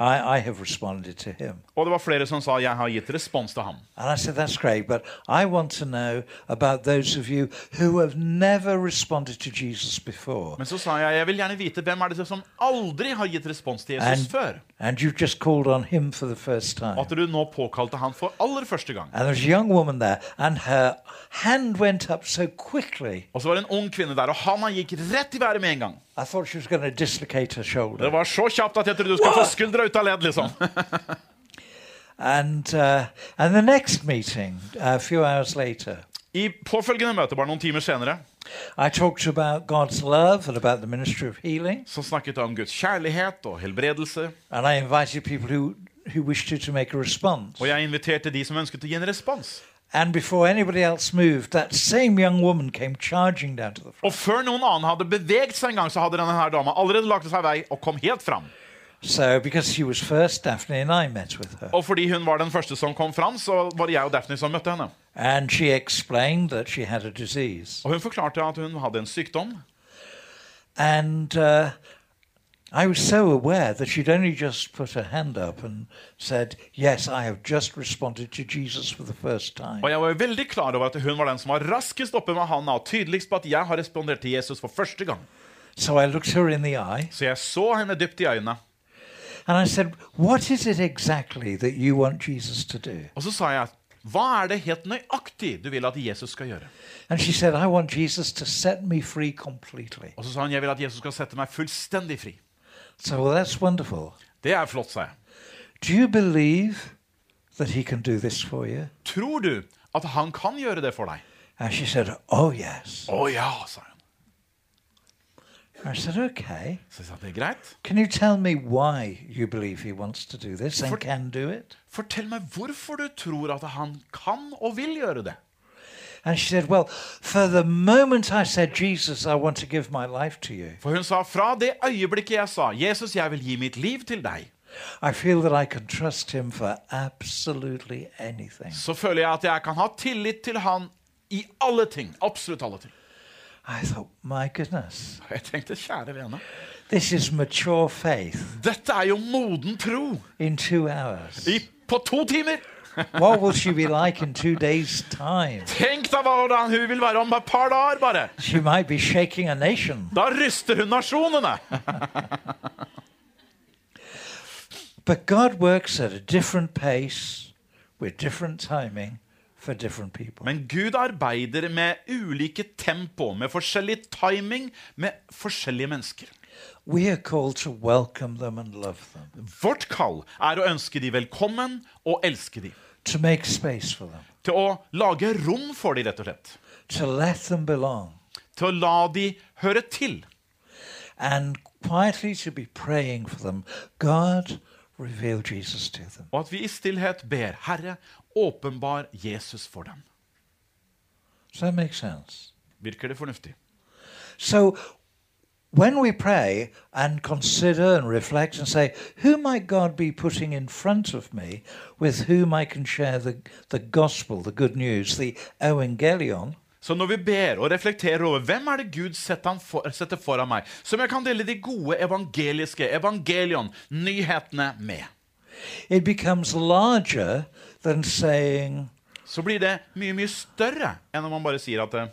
I, I have responded to him. Og det var flere som sa 'jeg har gitt respons til ham'. And I said, That's great, but I want to know about those of you who have never responded to Jesus before. Men så sa jeg 'jeg vil gjerne vite hvem er det som aldri har gitt respons til Jesus And, før'? and you've just called on him for the first time. Og at du nå påkalte han for aller første gang. And there was a young woman there, and her hand went up so quickly, Og så var det en ung kvinne der, og handa gikk rett i været med en gang. I thought she was going to dislocate her Det var så kjapt at jeg trodde du skulle få skuldra ut av ledd, liksom. And, uh, and the next meeting, a few hours later, I påfølgende møte, bare noen timer senere, I talked about God's love and about the ministry of healing. så snakket jeg om Guds kjærlighet og helbredelse. And I invited people who, who wished to, to make a response. Og jeg inviterte de som ønsket å gi en respons. And before anybody else moved, that same young woman came charging down to the front. Og før noen annen hadde beveget seg en gang, så hadde denne her dama allerede lagt seg vei og kom helt fram. So, because she was first, Daphne and I met with her. Og fordi hun var den første som kom fram, så var det jeg og Daphne som møtte henne. And she explained that she had a disease. Og hun forklarte at hun hadde en sykdom. And uh, I was so aware that she'd only just put her hand up and said, Yes, I have just responded to Jesus for the first time. Og jeg var veldig klar over at hun var den som var raskest oppe med handa og tydeligst på at jeg har respondert til Jesus for første gang. So I looked her in the eye Så jeg så henne dypt i øynene. and I said, What is it exactly that you want Jesus to do? Og så sa jeg, hva er det helt nøyaktig du vil at Jesus skal gjøre? And she said, I want Jesus to set me free completely. Og så sa hun, jeg vil at Jesus skal sette meg fullstendig fri. So well, that's wonderful. Det er flott, sa jeg. Do you believe that he can do this for you? Tror du at han kan gjøre det for deg? And she said, Oh, yes. Å ja, sa hun. I said, Okay. Så jeg sa, det er greit. Can you tell me why you believe he wants to do this and For- can do it? Fortell meg hvorfor du tror at han kan og vil gjøre det. And she said, Well, for the moment I said, Jesus, I want to give my life to you, For hun sa, fra det øyeblikket jeg sa, Jesus, jeg vil gi mitt liv til deg, I feel that I can trust him for absolutely anything. så føler jeg at jeg kan ha tillit til han i alle ting. Absolutt alle ting. I thought, my goodness, jeg tenkte, kjære vene, this is mature faith dette er jo moden tro in two hours. i, på to timer. What will she be like in two days' time? Tenk deg hvordan hun vil være om et par dager, bare. She might be shaking a nation. Da ryster hun nasjonene. But God works at a different pace with different timing for different people. Men Gud arbeider med ulike tempo, med forskjellig timing, med forskjellige mennesker. We are called to welcome them and love them, Vårt kall er å ønske de velkommen og elske de. To make space for them, Til å lage rom for dem, rett og slett. to let them belong, Til å la dem høre til. and quietly to be praying for them. God, reveal Jesus to them. Og at vi i stillhet ber Herre, åpenbar Jesus for dem. Does that make sense? Virker det fornuftig? So, when we pray and consider and reflect and say, who might God be putting in front of me with whom I can share the, the gospel, the good news, the evangelion, Så når vi ber og reflekterer over hvem er det Gud setter, for, setter foran meg, som jeg kan dele de gode evangeliske evangelion, nyhetene, med, it becomes larger than saying, så blir det mye, mye større enn om man bare sier at eh,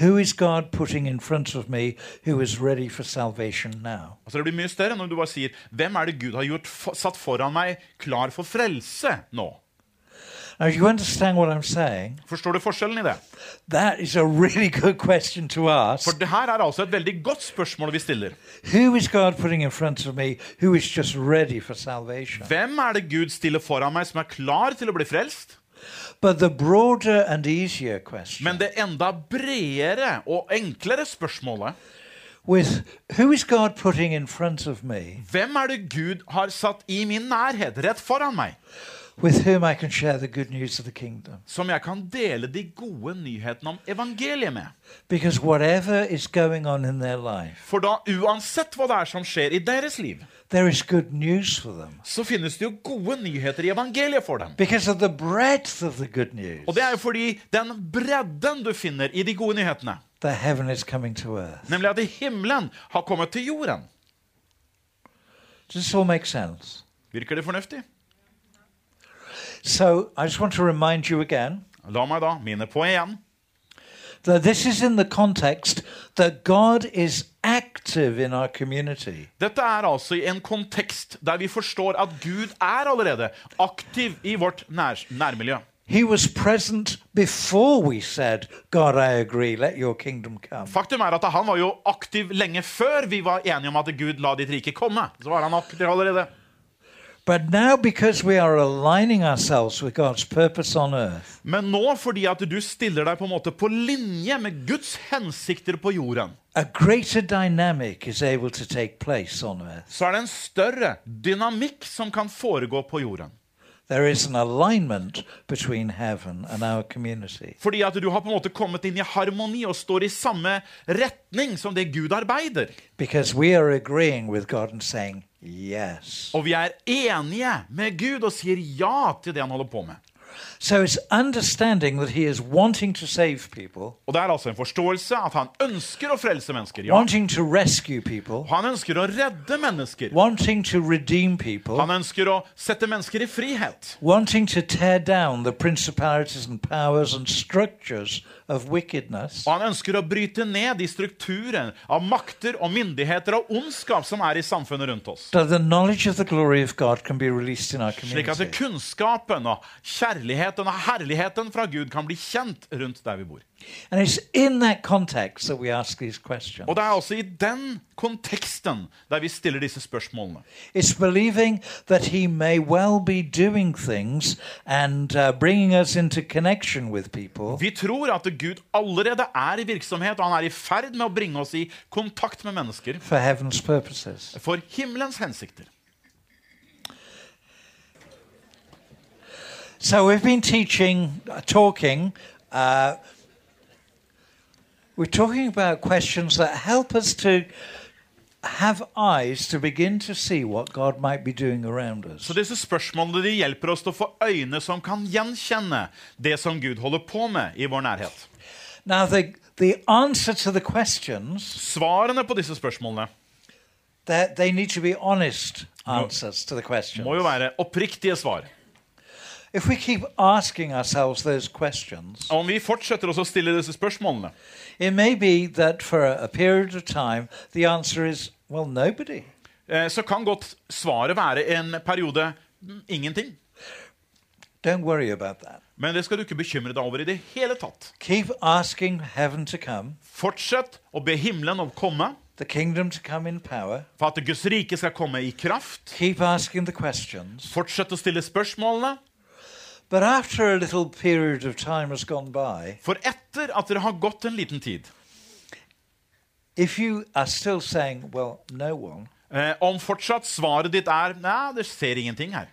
Who is God putting in front of me who is ready for salvation now? Altså Det blir mye større når du bare sier hvem er det Gud har gjort, satt foran meg, klar for frelse nå. Now, you understand what I'm saying? Forstår du forskjellen i det? That is a really good question to ask. For det her er altså et veldig godt spørsmål vi stiller. Who is God putting in front of me who is just ready for salvation? Hvem er det Gud stiller foran meg som er klar til å bli frelst? But the broader and easier question Men det enda bredere og enklere spørsmålet with who is God putting in front of me? Hvem er det Gud har satt i min nærhet, rett foran meg, with whom I can share the good news of the kingdom? som jeg kan dele de gode nyhetene om evangeliet med? Because whatever is going on in their life, For da, uansett hva det er som skjer i deres liv, there is good news for them. så finnes det jo gode nyheter i evangeliet for dem. Because of the breadth of the good news, Og det er jo fordi den bredden du finner i de gode nyhetene, that heaven is coming to earth. nemlig at himmelen har kommet til jorden. Virker det fornuftig? So I just want to remind you again La meg da minne på igjen that this is in the context that God is active in our community. Dette er altså i en kontekst der vi forstår at Gud er allerede aktiv i vårt nær nærmiljø. He was present before we said, God, I agree, let your kingdom come. Faktum er at han var jo aktiv lenge før vi var enige om at Gud la ditt rike komme. Så var han aktiv allerede. Earth, Men nå, fordi at du stiller deg på en måte på linje med Guds hensikter på jorden, a greater dynamic is able to take place on earth. så er det en større dynamikk som kan foregå på jorden. There is an alignment between heaven and our community. Fordi at du har på en måte kommet inn i harmoni og står i samme retning som det Gud arbeider. Because we are agreeing with God and saying, yes. Og vi er enige med Gud og sier ja til det han holder på med. So it's understanding that He is wanting to save people, Og det er altså en forståelse at han ønsker å frelse mennesker. Ja. wanting to rescue people, Han ønsker å redde mennesker. wanting to redeem people, Han ønsker å sette mennesker i frihet. wanting to tear down the principalities and powers and structures Og han ønsker å bryte ned de strukturer av makter og myndigheter og ondskap som er i samfunnet rundt oss. that the knowledge of the glory of God can be released in our Slik at kunnskapen og kjærligheten og herligheten fra Gud kan bli kjent rundt der vi bor. And it's in that context that we ask these questions. Og det er også i den konteksten der vi stiller disse spørsmålene. It's believing that He may well be doing things and uh, bringing us into connection with people Vi tror at Gud allerede er i virksomhet, og han er i ferd med å bringe oss i kontakt med mennesker for heaven's purposes. for himmelens hensikter. So we've been teaching, uh, talking. Uh, we're talking about questions that help us to have eyes to begin to see what God might be doing around us. Så disse spørsmålene de hjelper oss til å få øyne som kan gjenkjenne det som Gud holder på med i vår nærhet. Now, the, the answer to the questions, Svarene på disse spørsmålene that they need to be honest answers to the questions. må jo være oppriktige svar. If we keep asking ourselves those questions, Om vi fortsetter å stille disse spørsmålene, it may be that for a, period of time, the answer is, well, nobody. eh, så kan godt svaret være en periode mm, ingenting. Don't worry about that. Men det skal du ikke bekymre deg over i det hele tatt. Keep asking heaven to come, Fortsett å be himmelen om å komme, the kingdom to come in power. for at Guds rike skal komme i kraft. Keep asking the questions. Fortsett å stille spørsmålene. For etter at dere har gått en liten tid, if you are still saying, well, no one, eh, om fortsatt svaret ditt er Nei, det ser ingenting her,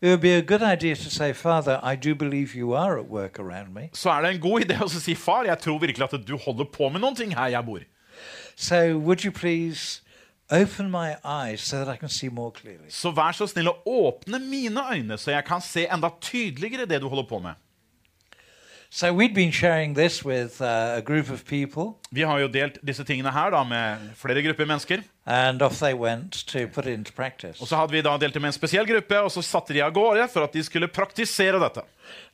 it would be a good idea to say, Father, I do believe you are at work around me. så er det en god idé å si far, jeg tror virkelig at du holder på med noen ting her jeg bor. So would you please Så vær så snill å åpne mine øyne, så jeg kan se enda tydeligere det du holder på med. So we'd been sharing this with uh, a group of people, Vi har jo delt disse tingene her da med flere grupper mennesker. and off they went to put it into practice. Og så hadde vi da delt det med en spesiell gruppe, og så satte de av gårde for at de skulle praktisere dette.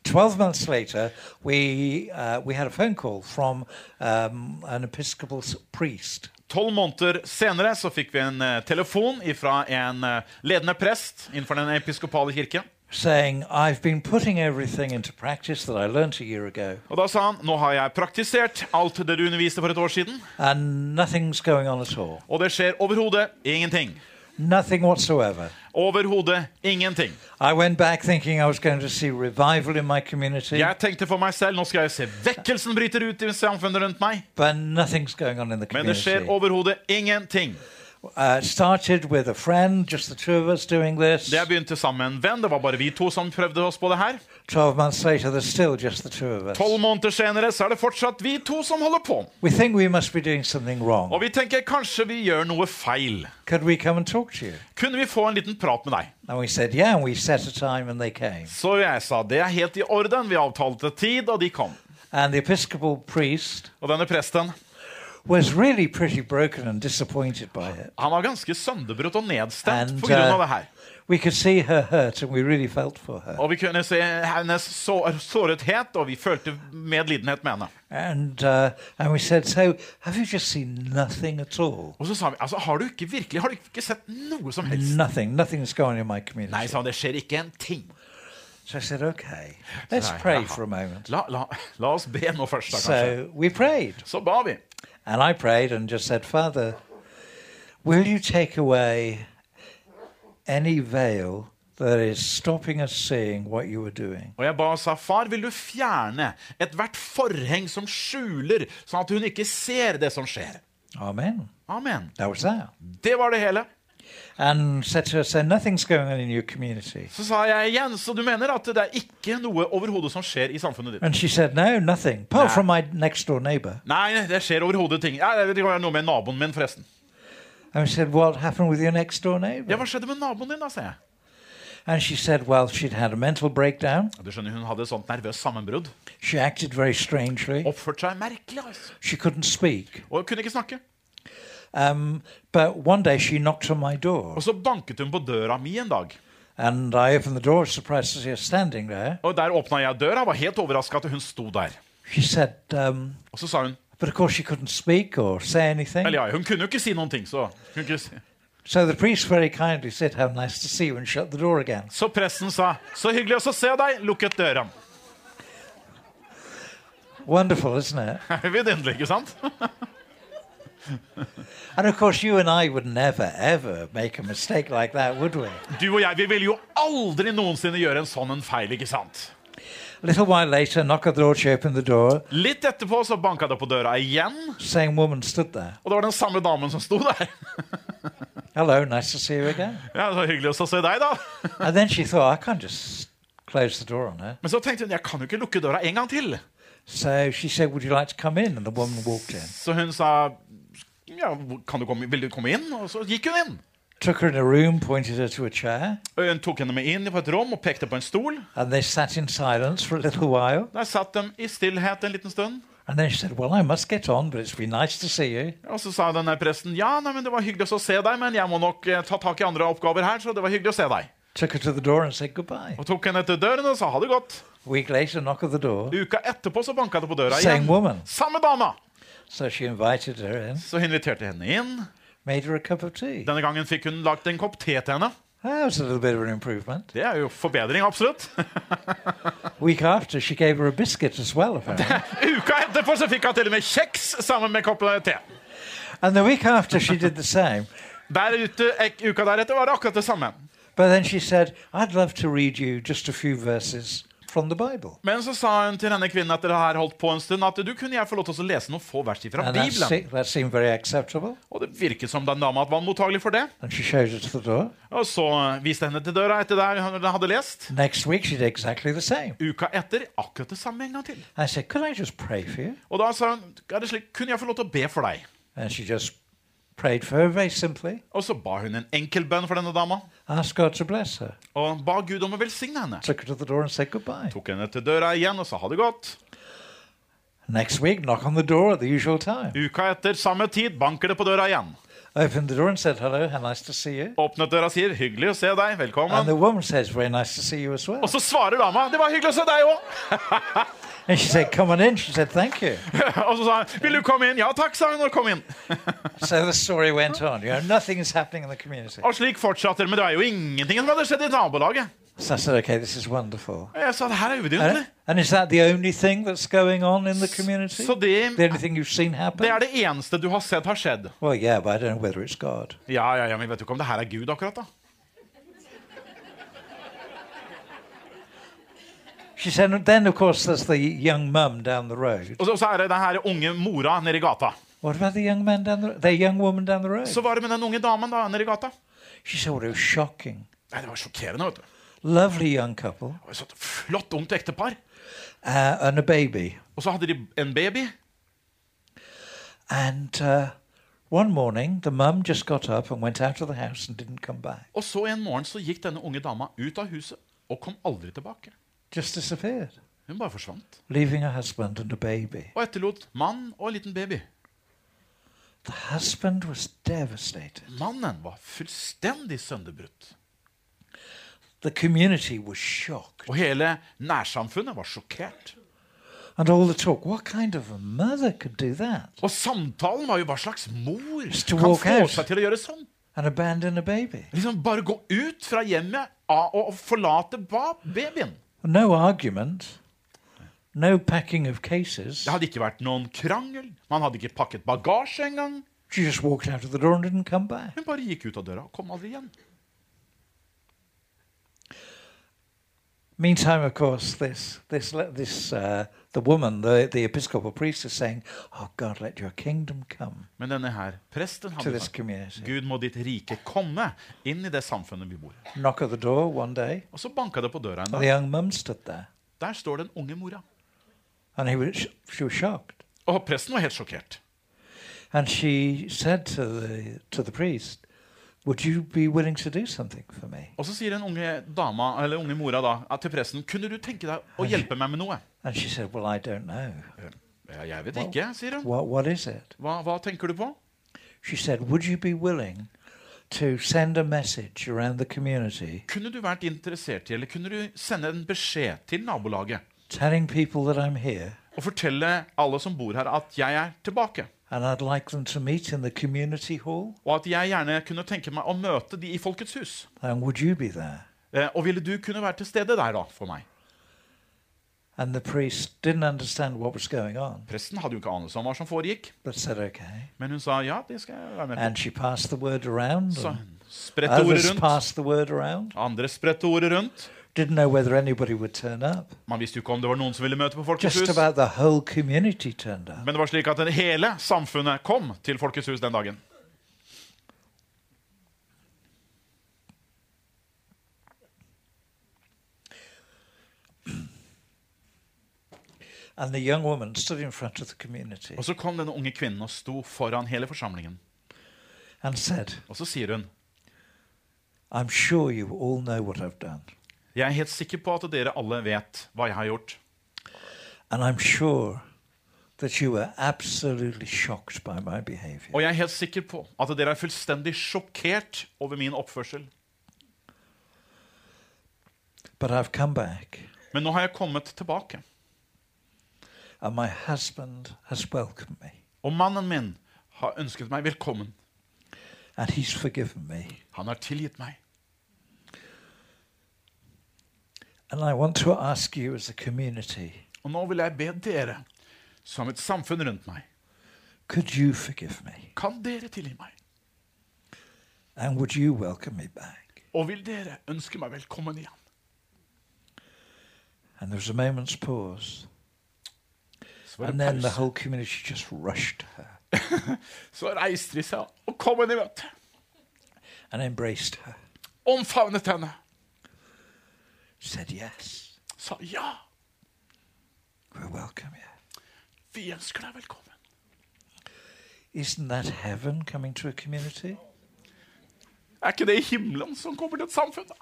12 months later, we, uh, we had a phone call from um, an Episcopal priest. Tolv måneder senere så fikk vi en eh, telefon fra en eh, ledende prest innenfor den episkopale kirke. Saying, I've been putting everything into practice that I learned a year ago, Og da sa han nå har jeg praktisert alt det du underviste for et år siden, and nothing's going on at all. og det skjer overhodet ingenting. Nothing whatsoever. Overhodet ingenting. I went back thinking I was going to see revival in my community, Jeg tenkte for meg selv nå skal jeg se vekkelsen bryter ut i samfunnet rundt meg, but nothing's going on in the men det skjer community. overhodet ingenting. Uh, started with a friend, just the two of us doing this. Det begynte sammen med en venn. Det var bare vi to som prøvde oss på det her. 12 months later, there's still just the two of us. Tolv måneder senere så er det fortsatt vi to som holder på. We think we must be doing something wrong. Og vi tenker kanskje vi gjør noe feil. Could we come and talk to you? Kunne vi få en liten prat med deg? And we said, yeah, and we set a time and they came. Så jeg sa det er helt i orden. Vi avtalte tid, og de kom. And the Episcopal priest Og denne presten really pretty broken and disappointed by it. han var ganske sønderbrutt og nedstemt And, av uh, det her. We could see her hurt and we really felt for her. Og vi kunne se hennes sår, sårethet, og vi følte medlidenhet med henne. And, uh, and we said, so have you just seen nothing at all? Og så sa vi altså, har du ikke virkelig har du ikke sett noe som helst? Nothing. Nothing's going in my Nei, sa han, det skjer ikke en ting. So I said, okay, let's pray for a moment. La, la, la oss be nå først, da, kanskje. So we prayed. Så ba vi. And I prayed and just said, Father, will you take away any veil that is stopping us seeing what you were doing? Og jeg ba og sa, far, vil du fjerne ethvert forheng som skjuler, sånn at hun ikke ser det som skjer? Amen. Amen. That was that. Det var det hele. And said to so nothing's going on in your community. Så sa jeg igjen, så du mener at det er ikke noe overhodet som skjer i samfunnet ditt? And she said, no, nothing. Apart from my next door neighbor. Nei, det skjer overhodet ting. Ja, det være noe med naboen min, forresten. And said, what happened with your next door neighbor? Ja, hva skjedde med naboen din, da, sa jeg. And she said, well, she'd had a mental breakdown. Du skjønner, Hun hadde et sånt nervøst sammenbrudd. She acted very strangely. Oppførte seg merkelig. altså. She couldn't speak. Og kunne ikke snakke. Um, but one day she knocked on my door. Og så banket hun på døra mi en dag. And I opened the door, surprised to see her standing there. Og Der åpna jeg døra, var helt overraska at hun sto der. She said, um, Og så sa hun but of course she couldn't speak or say anything. Eller ja, hun kunne jo ikke si noen ting, så hun kunne si. So the priest very kindly said, How nice to see you, and shut the door again. Så presten sa 'Så hyggelig å se deg', lukket døra. Wonderful, isn't it? Vidunderlig, ikke sant? And of course, you and I would never, ever make a mistake like that, would we? Du og jeg vi vil jo aldri noensinne gjøre en sånn en feil, ikke sant? A little while later, knock at the door, she opened the door. Litt etterpå så banka det på døra igjen, Same woman stood there. og det var den samme damen som sto der. Hello, nice to see you again. Ja, Så hyggelig å se deg, da. And then she thought, I can't just close the door on her. Men så tenkte hun jeg kan jo ikke lukke døra en gang til. So she said, Would you like to come in? And the woman walked in. Så hun sa ja, kan du komme, vil du komme inn? Og så gikk hun inn. Took her in a room, pointed her to a chair, Hun tok henne med inn på et rom og pekte på en stol. and they sat in silence for a little while. Der satt de i stillhet en liten stund. And then she said, Well, I must get on, but it's been nice to see you. Og så sa denne presten ja, nei, men det var hyggelig å se deg, men jeg må nok eh, ta tak i andre oppgaver her, så det var hyggelig å se deg. Took her to the door and said goodbye. Og tok henne til døren og sa ha det godt. Week later, knock at the door. Uka etterpå så banka det på døra Same igjen. woman. Samme dama! So Så hun inviterte henne inn. Denne gangen fikk hun lagt en kopp te til henne. Det er jo forbedring, absolutt. after, well. Uka etterpå så fikk hun til og med kjeks sammen med koppen te. and the week after, she did the same. Der ute, ek, uka deretter var det akkurat det samme. But then she said, I'd love to read you just a few verses from the Bible. Men så sa hun til denne kvinnen etter det her holdt på en stund, at du kunne jeg få lov til å lese noen få vers fra And Bibelen. that seemed very acceptable. Og det virket som den dama var mottagelig for det. And she showed it to the door. Og så viste henne til døra etter det hun hadde lest. Next week, she did exactly the same. Uka etter akkurat det samme en gang til. I said, Could I just pray for you? Og da sa hun er det slik, kunne jeg få lov til å be for deg. And she just prayed for her very simply. Og så ba hun en enkel bønn for denne dama. Asked God to bless her. Og ba Gud om å velsigne henne. Took her to the door and said goodbye. Tok henne til døra igjen og sa ha det godt. Next week, knock on the door at the usual time. Uka etter, samme tid, banker det på døra igjen. Opened the door and said, Hello, how nice to see you. Åpnet døra og sier 'hyggelig å se deg', And velkommen. the woman says, Very nice to see you as well. Og så svarer dama 'det var hyggelig å se deg òg'. And she said, Come on in. She said, Thank you. og så sa han 'vil du komme inn'? Ja takk, sa hun og kom inn. So the story went on. You know, nothing is happening in the community. Og slik fortsatte det, men det var jo ingenting som hadde skjedd i nabolaget. So I said, Okay, this is wonderful. Jeg sa det her er And, uvidunderlig. and is that the only thing that's going on in the community? Så det, The only thing you've seen happen? det er det eneste du har sett har skjedd. Well, yeah, but I don't know whether it's God. Ja, ja, ja, men vet du ikke om det her er Gud akkurat, da? She said, then of course there's the young mum down the road. Og så, så er det den her unge mora nede i gata. What about the young man down the the young woman down the road? Så var det med den unge damen da, nede i gata. She said, well, it was shocking. Nei, Det var sjokkerende. vet du. Lovely young couple Det var et sånt flott ungt ektepar. uh, and a baby. Og så hadde de en baby. And uh, one morning, the mum just got up and went out of the house and didn't come back. Og så en morgen så gikk denne unge dama ut av huset og kom aldri tilbake. Just disappeared, Hun bare forsvant. leaving her husband and a baby. Og etterlot mann og en liten baby. The husband was devastated. Mannen var fullstendig sønderbrutt. The community was shocked. Og hele nærsamfunnet var sjokkert. And all the talk, what kind of a mother could do that? Og samtalen var jo hva slags mor to kan walk få out. seg til å gjøre sånn. And abandon a baby? Liksom Bare gå ut fra hjemmet og forlate babyen. No argument, no packing of cases. Det hadde ikke vært noen krangel. Man hadde ikke pakket bagasje engang. She just walked out of the door and didn't come back. Hun bare gikk ut av døra og kom aldri igjen. Meantime, of course, this this this uh, the woman, the the episcopal priest, is saying, "Oh God, let your kingdom come Men denne her presten this sagt community." Gud må ditt rike komme inn i det samfunnet vi bor. Knock at the door one day, Og så banka det på døra en and the dag. young mum stood there, Der står den unge mora. and he was she was shocked, Og presten var helt sjokkert. and she said to the to the priest, "Would you be willing to do something for me?" Og så sier den unge dama, eller unge mora da, til presten Kunne du tenke deg å hjelpe meg med noe? And she said, "Well, I don't know. Ja, jeg vet ikke, sier hun. What what is it?" Hva, hva tenker du på? She said, "Would you be willing to send a message around the community?" Kunne du vært interessert i, eller kunne du sende en beskjed til nabolaget telling people that I'm here og fortelle alle som bor her, at jeg er tilbake? And I'd like them to meet in the community hall. Og at jeg gjerne kunne tenke meg å møte de i Folkets hus. And would you be there? Eh, og ville du kunne være til stede der da, for meg? And the priest didn't understand what was going on, Presten hadde jo ikke anelse om hva som foregikk, said, okay. men hun sa ja, det skal jeg være med på. And she passed the word around. Så hun spredte ordet rundt. passed the word around. Andre spredte ordet rundt. Didn't know whether anybody would turn up. Man visste jo ikke om det var noen som ville møte på Folkets Just hus. about the whole community turned up. Men det var slik at det hele samfunnet kom til Folkets hus den dagen. And the young woman stood in front of the community Og så kom denne unge kvinnen og sto foran hele forsamlingen. and said, Og så sier hun I'm sure you all know what I've done. Jeg er helt sikker på at dere alle vet hva jeg har gjort. And I'm sure that you were absolutely shocked by my behavior. Og jeg er helt sikker på at dere er fullstendig sjokkert over min oppførsel. But I've come back, Men nå har jeg kommet tilbake, and my husband has welcomed me, og mannen min har ønsket meg velkommen. and he's forgiven me. Han har tilgitt meg. And I want to ask you as a community Og nå vil jeg be dere, som et samfunn rundt meg, could you forgive me? kan dere tilgi meg? And would you welcome me back? Og vil dere ønske meg velkommen igjen? And there was a moment's pause. Så, var And det then the pause. whole community just rushed to her Så reiste de seg og kom henne i møte. and embraced her. Omfavnet henne. Said, Yes, Sa ja, We're welcome here. vi ønsker deg velkommen. Isn't that heaven coming to a community? Er ikke det himmelen som kommer til et samfunn, da?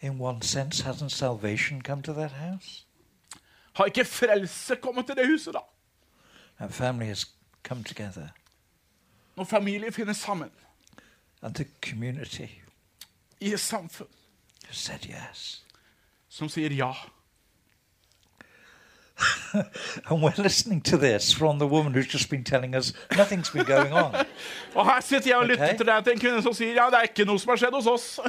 In one sense, hasn't salvation come to that house? Har ikke frelse kommet til det huset, da? And family has come together, Når familier finner sammen and the community i et samfunn who said yes. som sier ja. And we're listening to this from the woman who's just been telling us nothing's been going on. Og her sitter jeg og lytter Ok. til deg til en kvinne som sier ja, det er ikke noe som har skjedd hos oss.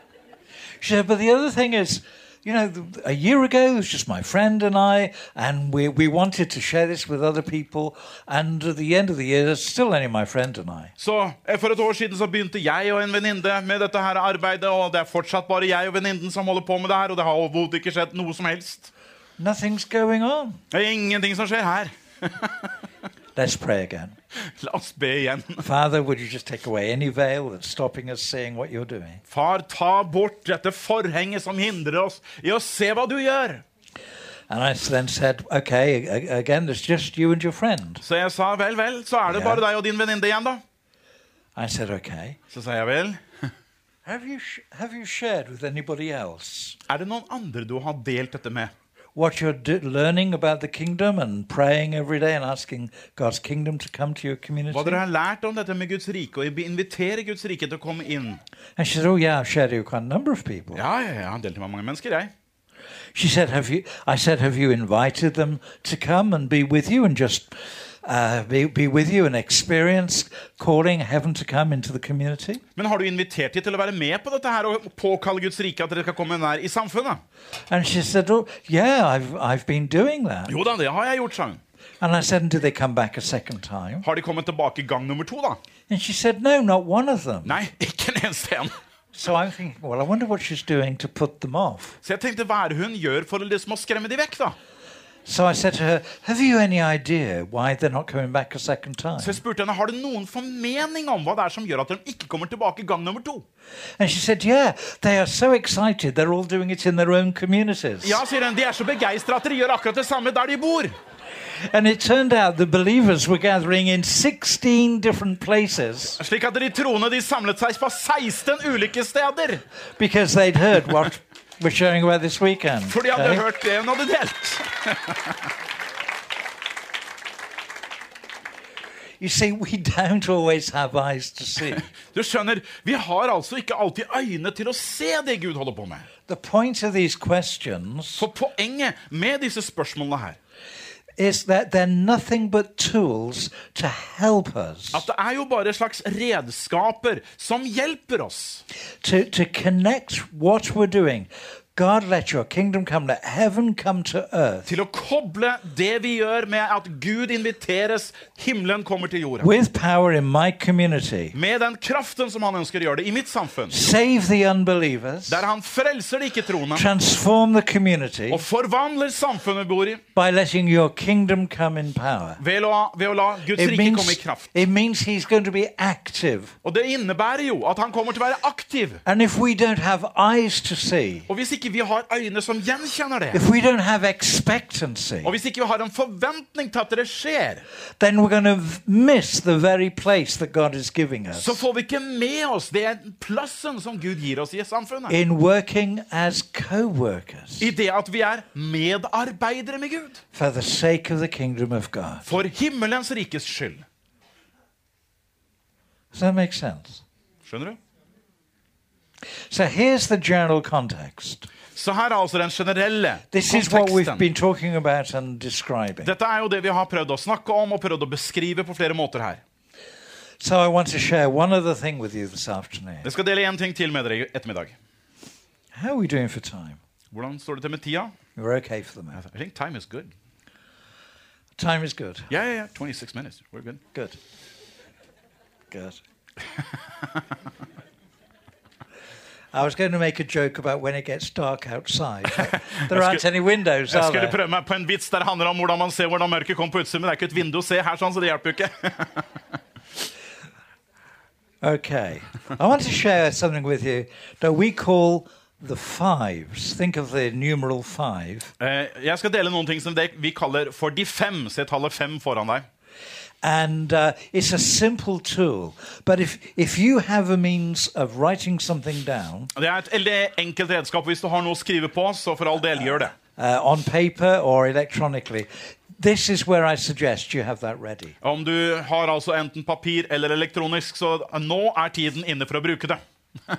She said, but the other thing is, you know, a year ago it was just my friend and I, and we, we wanted to share this with other people. And at the end of the year, it's still only my friend and I. Så eh, For et år siden så begynte jeg og en venninne med dette her arbeidet, og det er fortsatt bare jeg og venninnen som holder på med det her, og det har overhodet ikke skjedd noe som helst. Nothing's going on. Det er ingenting som skjer her. Let's pray again. La oss be igjen. Father, would you just take away any veil that's stopping us seeing what you're doing? Far, ta bort dette forhenget som hindrer oss i å se hva du gjør. And I then said, okay, again, it's just you and your friend. Så jeg sa vel, vel, så er det bare deg og din venninne igjen, da. I said, okay. Så sa jeg vel, Have you, have you shared with anybody else er det noen andre du har delt dette med? What you're do- learning about the kingdom and praying every day and asking God's kingdom to come to your community? Hva dere har lært om dette med Guds rike, og invitere Guds rike til å komme inn. And she said, Oh, yeah, I've shared it with quite a number of people. Ja, ja, ja, jeg har delt det med mange mennesker, jeg. She said, Have you? I said, Have you invited them to come and be with you and just uh, be, be with you and experience calling heaven to come into the community? Men har du invitert dem til å være med på dette her og påkalle Guds rike, at dere skal komme nær i samfunnet? And she said, Oh, yeah, I've, I've been doing that. Jo da, det har jeg gjort, sa hun. And I said, did they come back a second time? Har de kommet tilbake gang nummer to, da? And she said, No, not one of them. Nei, ikke en eneste en. So I'm thinking, Well, I wonder what she's doing to put them off. Så jeg tenkte, hva er det hun gjør for liksom å skremme de vekk, da? So I said to her, Have you any idea why they're not coming back a second time? Så jeg spurte henne, har du noen formening om hva det er som gjør at de ikke kommer tilbake gang nummer to? And she said, Yeah, they are so excited. They're all doing it in their own communities. Ja, sier hun, de er så begeistra at de gjør akkurat det samme der de bor. And it turned out the believers were gathering in 16 different places Slik at de troende de samlet seg på 16 ulike steder. because they'd heard what we're sharing about this weekend. For de hadde okay? hørt det hun hadde delt. You see, we don't always have eyes to see. Du skjønner, Vi har altså ikke alltid øyne til å se det Gud holder på med. the point of these questions For poenget med disse spørsmålene her at det er jo bare slags redskaper som hjelper oss. to, to connect what we're doing. God, let your kingdom come, let heaven come to earth Til å koble det vi gjør, med at Gud inviteres, himmelen kommer til jorda. with power in my community. Med den kraften som han ønsker å gjøre det i mitt samfunn. Save the unbelievers, Der han frelser de ikke-troende transform the community og forvandler samfunnet vi bor i by letting your kingdom come in power. ved å, ved å la Guds It rike komme i kraft. it means he's going to be active. Og det innebærer jo at han kommer til å være aktiv. And if we don't have eyes to see, Og hvis ikke ikke vi har øyne som gjenkjenner det, if we don't have og hvis ikke vi har en forventning til at det skjer, then we're miss the very place that God is us så får vi ikke med oss den plassen som Gud gir oss i samfunnet. in working as co workers I det at vi er medarbeidere med Gud. for the sake of the kingdom of God. For himmelens rikes skyld. Does that make sense? Skjønner du? So here's the general context. Så her er altså den generelle This is what we've been talking about and describing. Dette er jo det vi har prøvd å snakke om og prøvd å beskrive på flere måter her. So I want to share one other thing with you this afternoon. Jeg skal dele én ting til med dere i ettermiddag. How are we doing for time? Hvordan står det til med tida? We're okay for the moment. I think time is good. Time is good. Yeah, yeah, yeah. 26 minutes. We're good. Good. Good. I was going to make a joke about when it gets dark outside. There aren't any windows, Jeg skulle prøve meg på en vits der det handler om hvordan man ser hvordan mørket kommer på utsiden, men det er ikke et vindu å se her, sånn, så det hjelper jo ikke. Okay. I want to share something with you that we call the fives. Think of the numeral five. Uh, Jeg skal dele noen ting som det vi kaller for de fem. Se tallet fem foran deg. And uh, it's a simple tool. But if, if you have a means of writing something down Det er et veldig enkelt redskap. Hvis du har noe å skrive på, så for all del, gjør det. uh, on paper or electronically, this is where I suggest you have that ready. Om du har altså enten papir eller elektronisk, så nå er tiden inne for å bruke det.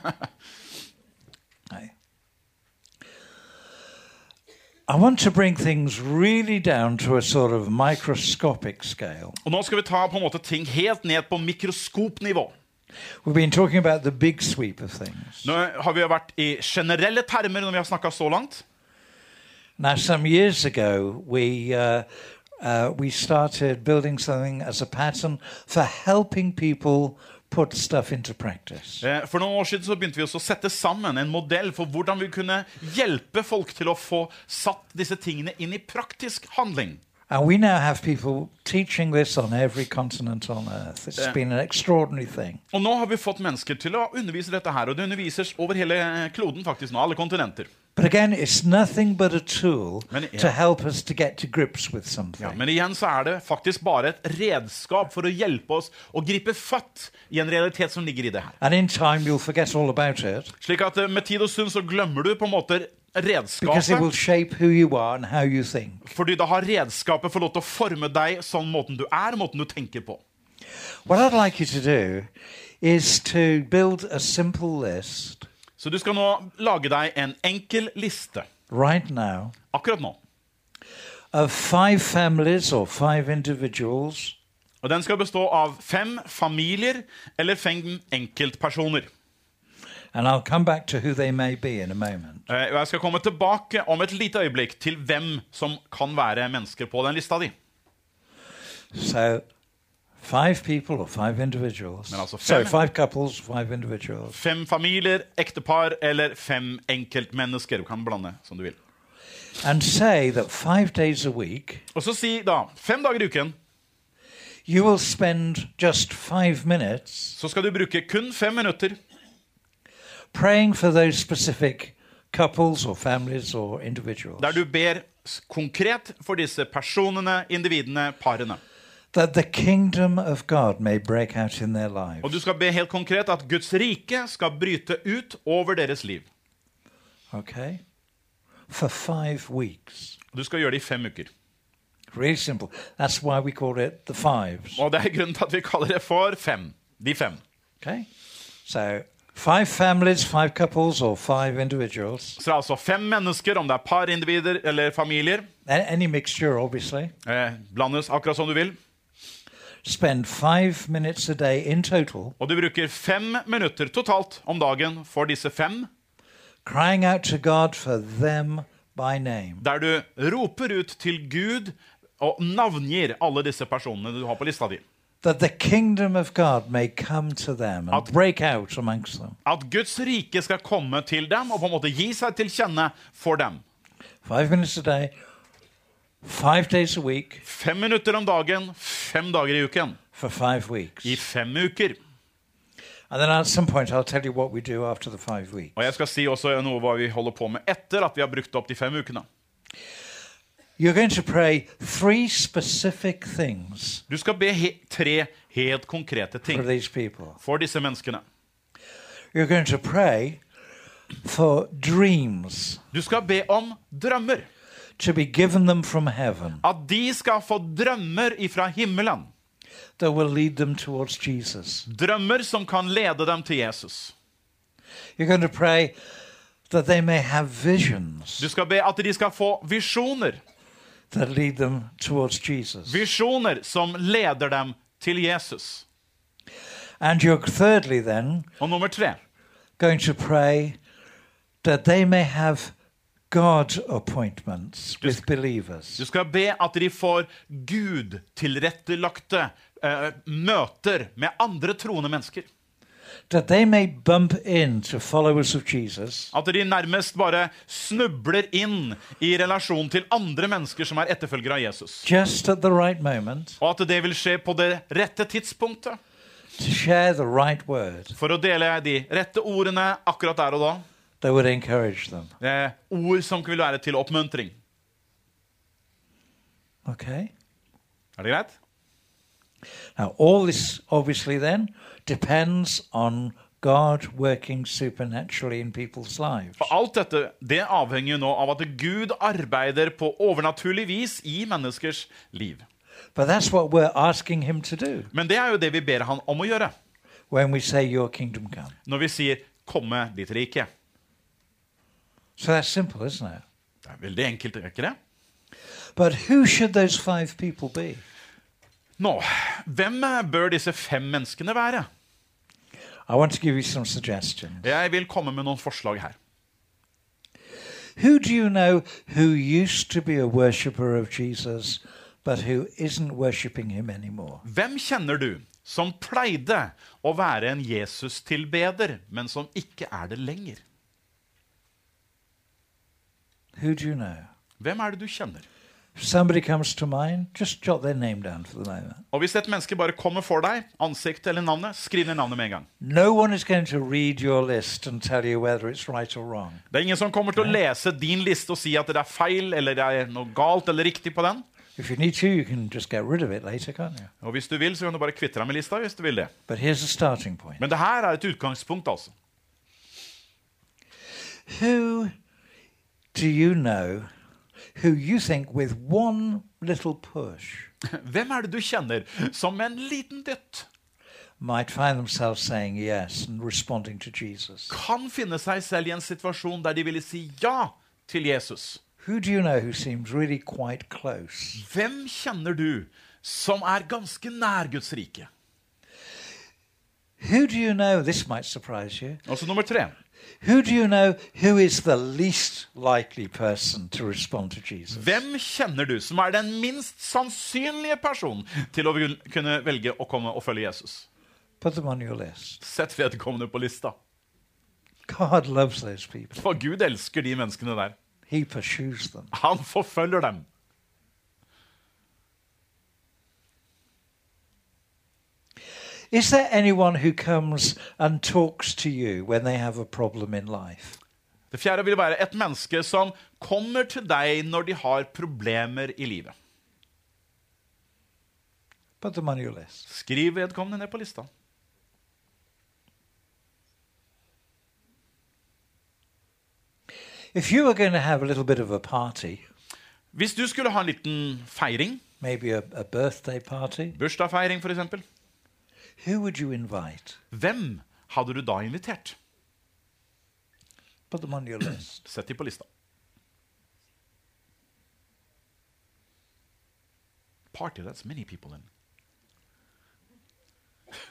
I want to bring things really down to a sort of microscopic scale. Og nå skal vi ta på en måte ting helt ned på mikroskopnivå. We've been talking about the big sweep of things. Nå har vi vært i generelle termer når vi har snakka så langt. Now, some years ago, we uh, uh, we started building something as a pattern for helping people put stuff into practice. Eh, For noen år siden så begynte vi også å sette sammen en modell for hvordan vi kunne hjelpe folk til å få satt disse tingene inn i praktisk handling. And we now have people teaching this on every continent on earth. It's Yeah. been an extraordinary thing. Og nå har vi fått mennesker til å undervise dette her, og det undervises over hele kloden faktisk nå, alle kontinenter. But again, it's nothing but a tool Men- to help us to get to grips with something. Ja, men igjen så er det faktisk bare et redskap for å hjelpe oss å gripe fatt i en realitet som ligger i det her. And in time, you'll forget all about it Slik at eh, med tid og stund så glemmer du på en måte redskapet, shape who you are and how you think. fordi da har redskapet fått lov til å forme deg sånn måten du er, måten du tenker på. Like you to do is to build a simple list Så du skal nå lage deg en enkel liste right now akkurat nå. of five families or five individuals Og Den skal bestå av fem familier eller fem enkeltpersoner. And I'll come back to who they may be in a moment. Eh, Jeg skal komme tilbake om et lite øyeblikk til hvem som kan være mennesker på den lista di. So, five people or five individuals. Altså Sorry, fem- five couples, five individuals. Fem familier, ektepar eller fem enkeltmennesker. Du kan blande som du vil. And say that five days a week Og så si da fem dager i uken you will spend just five minutes så skal du bruke kun fem minutter praying for those specific couples or families or individuals. der du ber konkret for disse personene, individene, parene. that the kingdom of God may break out in their lives. Og du skal be helt konkret at Guds rike skal bryte ut over deres liv. Okay? For five weeks. Du skal gjøre det i fem uker. Really simple. That's why we call it the fives. Og det er grunnen til at vi kaller det for fem. De fem. Okay? So, five families, five couples, or five individuals. Så det er altså fem mennesker, om det er par, individer eller familier. A- Any mixture, obviously. Eh, blandes akkurat som du vil. Spend five minutes a day in total Og du bruker fem minutter totalt om dagen for disse fem, crying out to God for them by name. der du roper ut til Gud og navngir alle disse personene du har på lista di. That the kingdom of God may come to them and At- break out amongst them. At Guds rike skal komme til dem og på en måte gi seg til kjenne for dem. Five minutes a day, five days a week Fem minutter om dagen, fem dager i uken. for five weeks. I fem uker. And then at some point, I'll tell you what we do after the five weeks. Og jeg skal si også noe hva vi holder på med etter at vi har brukt opp de fem ukene. Du skal be he tre helt konkrete ting these people. for disse menneskene. You're going to pray for dreams Du skal be om drømmer. to be given them from heaven At de skal få drømmer ifra himmelen. that will lead them towards Jesus. Drømmer som kan lede dem til Jesus. You're going to pray that they may have visions Du skal be at de skal få visjoner. Visjoner som leder dem til Jesus. Thirdly then Og nummer tre going to pray that they may have God appointments with believers. Du skal be at de får Gud tilrettelagte uh, møter med andre troende mennesker. That they may bump into followers of Jesus At de nærmest bare snubler inn i relasjon til andre mennesker som er etterfølgere av Jesus. just at the right moment Og at det vil skje på det rette tidspunktet. to share the right word For å dele de rette ordene akkurat der og da. They would encourage them. Eh, ord som vil være til oppmuntring. Okay? Er det greit? Now, all this obviously then depends on God working supernaturally in people's lives. For alt dette det avhenger nå av at Gud arbeider på overnaturlig vis i menneskers liv. But that's what we're asking Him to do Men det er jo det vi ber han om å gjøre when we say, Your kingdom come. når vi sier 'komme ditt rike'. So that's simple, isn't it? Det er veldig enkelt, er ikke det? But who should those five people be? Nå, hvem bør disse fem menneskene være? I want to give you some suggestions. Jeg vil komme med noen forslag her. Who do you know who used to be a worshipper of Jesus but who isn't worshipping him anymore? Hvem kjenner du som pleide å være en Jesus-tilbeder, men som ikke er det lenger? Who do you know? Hvem er det du kjenner? If somebody comes to mind, just jot their name down for the moment. Og hvis et menneske bare kommer for deg, ansiktet eller navnet, skriv ned navnet med en gang. No one is going to read your list and tell you whether it's right. Det er ingen som kommer til å lese din liste og si at det er feil eller det er noe galt eller riktig på den. To, you can just get rid of it later. Og hvis du vil, så kan du bare kvitte deg med lista. hvis du vil det. But here's a starting point. Men det her er et utgangspunkt, altså. Who do you know who you think with one little push Hvem er det du kjenner som med en liten dytt might find themselves saying yes and responding to Jesus? kan finne seg selv i en situasjon der de ville si ja til Jesus? Who do you know who seems really quite close? Hvem kjenner du som er ganske nær Guds rike? Who do you know? This might surprise you. Altså nummer tre. Who do you know who is the least likely person to respond to Jesus? Hvem kjenner du som er den minst sannsynlige personen til å kunne velge å komme og følge Jesus? Put them on your list. Sett vedkommende på lista. God loves those people. For Gud elsker de menneskene der. He pursues them. Han forfølger dem. Is there anyone who comes and talks to you when they have a problem in life? Det fjerde vil være et menneske som kommer til deg når de har problemer i livet. Put them on your list. Skriv vedkommende ned på lista. If you were going to have a little bit of a party, Hvis du skulle ha en liten feiring, maybe a, a birthday party, bursdagsfeiring f.eks., who would you invite? hvem hadde du da invitert? Put them on your list. Sett de på lista. Party, that's many people in.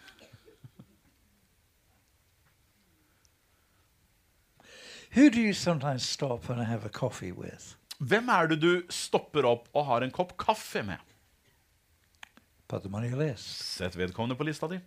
Who do you sometimes stop and have a coffee with? Hvem er det du stopper opp og har en kopp kaffe med? Them on your list. Sett vedkommende på lista di.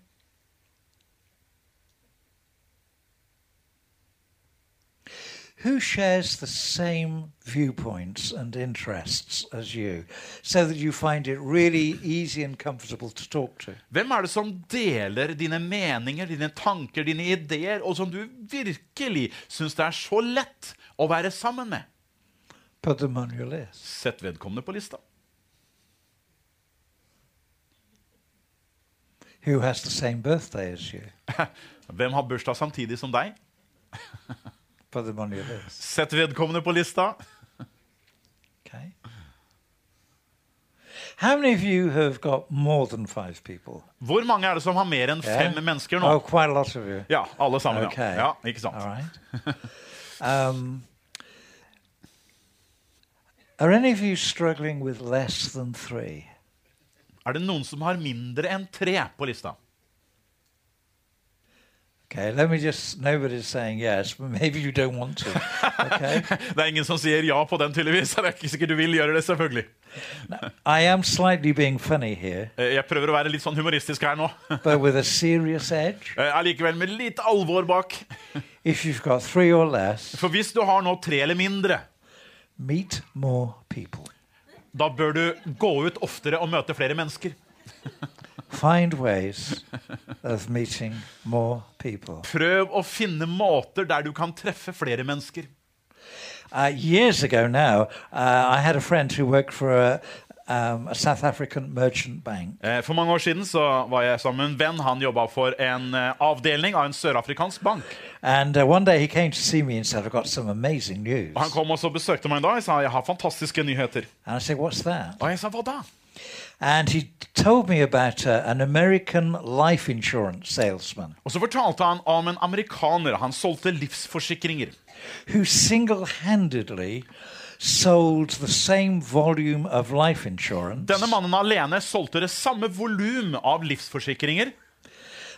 who shares the same viewpoints and interests as you so that you find it really easy and comfortable to talk to? Hvem er det som deler dine meninger, dine tanker, dine ideer, og som du virkelig syns det er så lett å være sammen med? Put them on your list. Sett vedkommende på lista. Who has the same birthday as you? Hvem har bursdag samtidig som deg? Put them on your list. Sett vedkommende på lista. Okay. How many of you have got more than five people? Hvor mange er det som har mer enn Yeah? fem mennesker Oh, nå? quite a lot of you. Ja, alle sammen. Okay. Ja, ja ikke sant? All right. um, are any of you struggling with less than three? Er det noen som har mindre enn tre på lista? Okay, let me just. Nobody's saying yes, but maybe you don't want to. Okay. Det er ingen som sier ja på den, tydeligvis. Det er ikke sikkert du vil gjøre det, selvfølgelig. I am slightly being funny here, Eh, Jeg prøver å være litt sånn humoristisk her nå. but with a serious edge. Eh, Allikevel med litt alvor bak. If you've got three or less, For hvis du har nå tre eller mindre, meet more people. Da bør du gå ut oftere og møte flere mennesker. Find ways of meeting more people. Prøv å finne måter der du kan treffe flere mennesker. Uh, years ago now, uh, I had a friend who worked for a, um. Eh, For mange år siden så var jeg sammen med en venn. Han jobba for en eh, avdeling av en sørafrikansk bank. And uh, said. Og Han kom og besøkte meg en dag og sa jeg har fantastiske nyheter. Said, Og jeg sa hva da? And he told me about uh, an American life insurance salesman så fortalte han om en amerikaner. Han solgte livsforsikringer. who single handedly sold the same volume of life insurance Denne mannen alene solgte det samme volum av livsforsikringer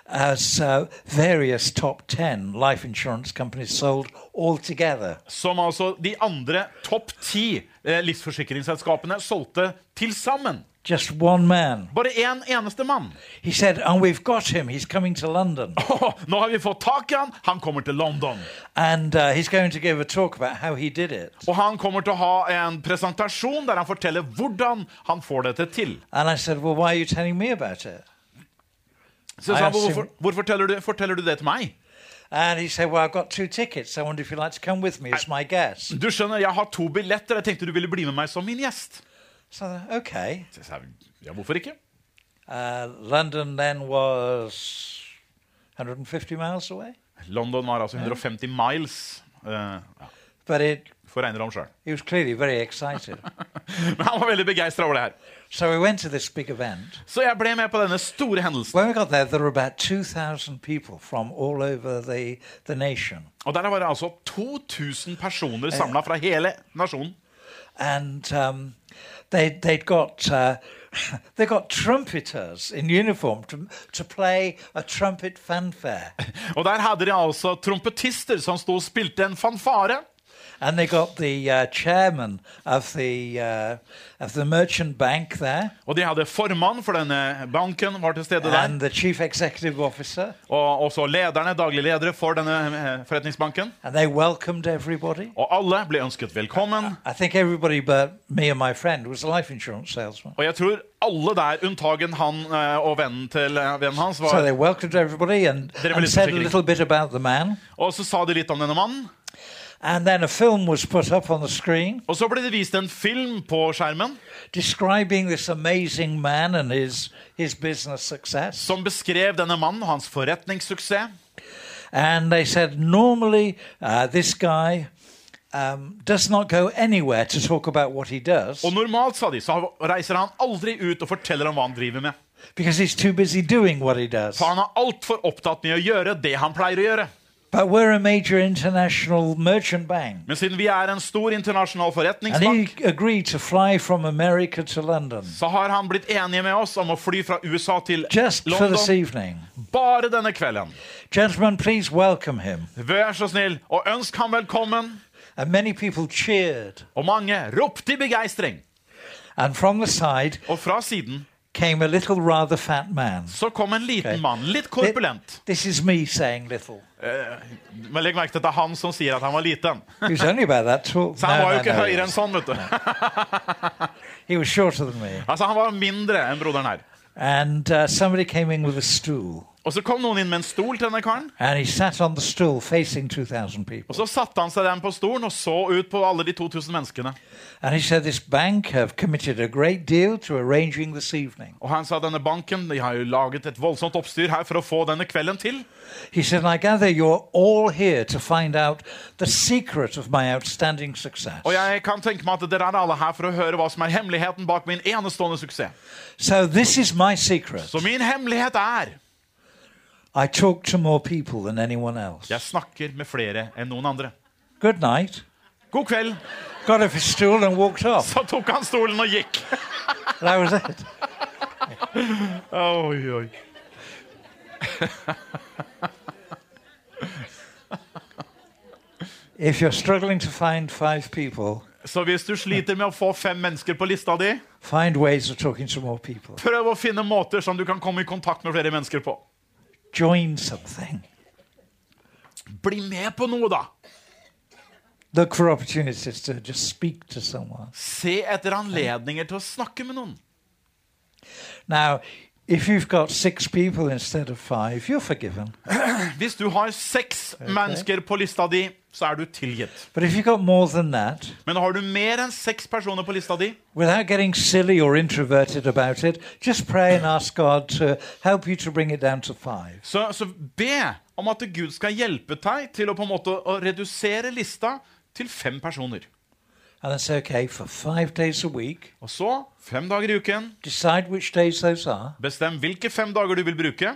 as uh, various top 10 life insurance companies sold altogether. som altså de andre topp ti eh, livsforsikringsselskapene solgte til sammen. Just one man. Bare én eneste mann. He said, And we've got him. He's coming to London. Åh, nå har vi fått tak i han. Han kommer til London. And uh, he's going to give a talk about how he did it. Og han kommer til å ha en presentasjon der han forteller hvordan han får dette til. And I said, Well, why are you telling me about it? Så sa, hvorfor, hvorfor, forteller du, forteller du det til meg? And he said, Well, I've got two tickets. I wonder if you'd like to come with me as my guest. Du skjønner, jeg har to billetter. Jeg tenkte du ville bli med meg som min gjest. Så sa, ja, hvorfor ikke? Uh, London then was 150 miles away. London var altså 150 miles. Uh, ja, But it, Får regne det om sjøl. he was clearly very excited. Men han var veldig begeistra over det her. so we went to this big event. Så jeg ble med på denne store hendelsen. When we got there, there were about 2,000 people from all over the, the nation. Og der var det altså 2000 personer samla fra hele nasjonen. and um, they they'd got uh, they got trumpeters in uniform to to play a trumpet fanfare, Og der hadde de altså trompetister som sto og spilte en fanfare. And they got the uh, chairman of the uh, of the merchant bank there, Og de hadde formann for denne banken var til stede der. and the chief executive officer, Og også lederne, daglig ledere for denne eh, forretningsbanken. and they welcomed everybody. Og alle ble ønsket velkommen. I think everybody but me and my friend was a life insurance salesman. Og jeg tror alle der, unntagen han eh, og vennen til eh, vennen hans, So var they welcomed everybody and, and said a little bit about the man. Og så sa de litt om denne mannen. Og så ble det vist en film på skjermen describing this amazing man and his, his som beskrev denne mannen og hans forretningssuksess. And they said normally uh, this guy um, does not go anywhere to talk about what he does Og normalt, sa de, så reiser han aldri ut og forteller om hva han driver med. because he's too busy doing what he does. For han er altfor opptatt med å gjøre det han pleier å gjøre. But we're a major international merchant bank. Men siden vi er en stor internasjonal forretningsbank, he agreed to fly from America to London så har han blitt enige med oss om å fly fra USA til just for this London bare denne kvelden. Gentlemen, please welcome him. Vær så snill og ønsk ham velkommen. And many people cheered. Og mange ropte i begeistring. And from the side, Og fra siden came a little rather fat man. så kom en liten okay. mann, litt korpulent. This is me saying little. Men legg merke til at det er han som sier at han var liten. He only about that tall. Så han var jo ikke no, høyere enn sånn, vet du. He was shorter than me. Altså, Han var mindre enn broderen her. And uh, somebody came in with a stool. Og så kom noen inn med en stol til denne karen. And he sat on the stool Og så satte han seg den på stolen og så ut på alle de 2000 menneskene. Said, This bank have committed a great deal to arranging this evening. Og han sa denne banken de har jo laget et voldsomt oppstyr her for å få denne kvelden til. He said, I gather you're all here to find out the secret of my outstanding success. Og jeg kan tenke meg at dere er alle her for å høre hva som er hemmeligheten bak min enestående suksess. So, this is my secret. Så min hemmelighet er I talk to more people than anyone else. jeg snakker med flere enn noen andre. Good night. God kveld. Got off his stool and walked off. Så tok han stolen og gikk. That was it. Oi, oi. If you're struggling to find five people, Så hvis du sliter med å få fem mennesker på lista di, find ways of talking to more people. prøv å finne måter som du kan komme i kontakt med flere mennesker på. Join something. Bli med på noe, da. Look for opportunities to just speak to someone. Se etter anledninger til å snakke med noen. Now, if you've got six people instead of five. Hvis du har seks mennesker på lista di, så er du tilgitt. But if you've got more than that, Men har du mer enn seks personer på lista di, without getting silly or introverted about it, just pray and ask God to to bring it down to five. så, så be om at Gud skal hjelpe deg til å på en måte redusere lista til fem personer. And okay, for five days a week, Og så, fem dager i uken, decide which days those are. bestem hvilke fem dager du vil bruke.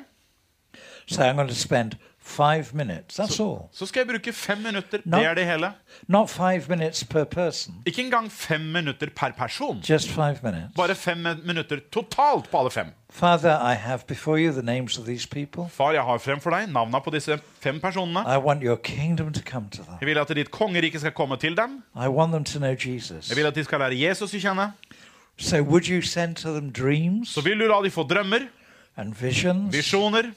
So I'm going to spend five minutes. That's all. Så skal jeg bruke fem minutter. No. Det er det hele. Not five minutes per person, Ikke engang fem minutter per person. just five minutes. Bare fem minutter totalt på alle fem. Father, I have before you the names of these people. Far, jeg har fremfor deg navnene på disse fem personene. I want your kingdom to come to them. Jeg vil at ditt kongerike skal komme til dem. I want them to know Jesus. Jeg vil at de skal lære Jesus å kjenne. So, would you send to them dreams Så vil du la de få drømmer, and visions, visjoner,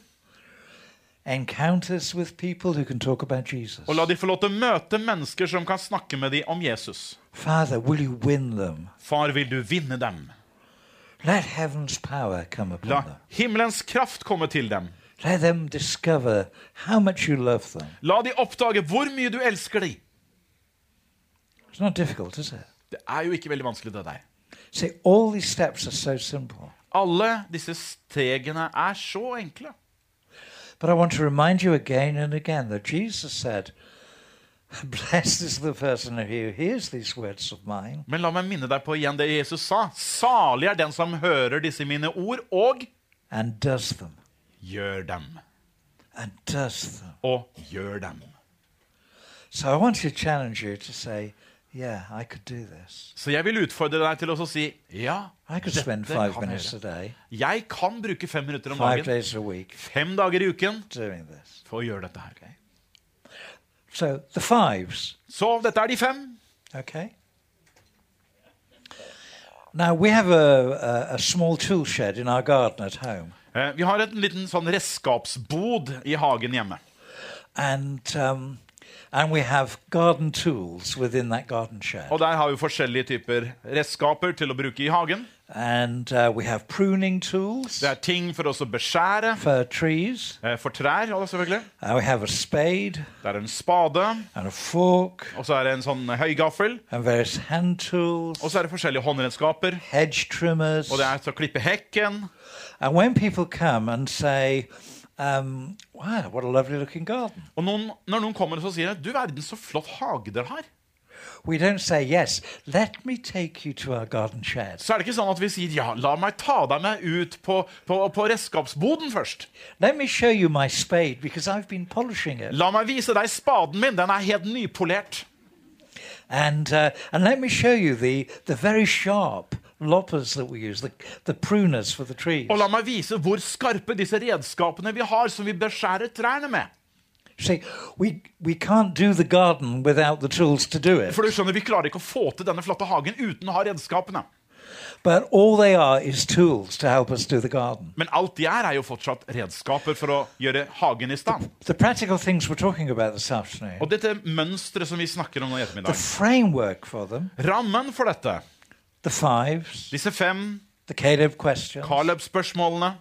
encounters with people who can talk about Jesus? og la de få lov til å møte mennesker som kan snakke med dem om Jesus. Father, will you win them? Far, vil du vinne dem? Let heaven's power come upon La them. himmelens kraft komme til dem. Let them discover how much you love them. La de oppdage hvor mye du elsker dem. It's not difficult, is it? Det er jo ikke veldig vanskelig, det der. See, all these steps are so simple. Alle disse stegene er så enkle. But I want to remind you again and again that Jesus said, Men la meg minne deg på igjen det Jesus sa. Salig er den som hører disse mine ord, og gjør dem. Og gjør dem. So I want to challenge you to say, Yeah, I could do this. Så jeg vil utfordre deg til å si ja, dette kan jeg. Jeg kan bruke fem minutter om dagen, fem dager i uken, for å gjøre dette her. So the fives, Så dette er de fem. okay? Now we have a, a, a small tool shed in our garden at home. Eh, Vi har en liten sånn redskapsbod i hagen hjemme. And, um, and we have garden tools within that garden shed. Og der har vi forskjellige typer redskaper til å bruke i hagen. And uh, we have pruning tools Det er ting for oss å beskjære. for trees. eh, For trær, ja, selvfølgelig. Uh, we have a spade Det er en spade. and a fork Og så er det en sånn høygaffel. and various hand tools, Og så er det forskjellige håndredskaper. hedge trimmers. Og det er til å klippe hekken. And when people come and say, um, wow, what a lovely looking garden, Og noen, når noen kommer og så sier du verden så flott hage dere har, we don't say, yes, let me take you to our garden shed. så er det ikke sånn at vi sier ja, la meg ta deg med ut på, på, på redskapsboden først. Let me show you my spade because I've been polishing it. La meg vise deg spaden min, den er helt nypolert. And, uh, and let me show you the, the very sharp loppers that we use, the, the pruners for the trees. Og la meg vise hvor skarpe disse redskapene vi har som vi beskjærer trærne med. See, we, we can't do the garden without the tools to do it. For du skjønner, vi klarer ikke å få til denne flotte hagen uten å ha redskapene. But all they are is tools to help us do the garden. Men alt de er, er jo fortsatt redskaper for å gjøre hagen i stand. The practical things we're talking about this afternoon, Og dette mønstret som vi snakker om nå i the framework for them, rammen for dette, the fives, disse fem the Caleb questions, Caleb-spørsmålene,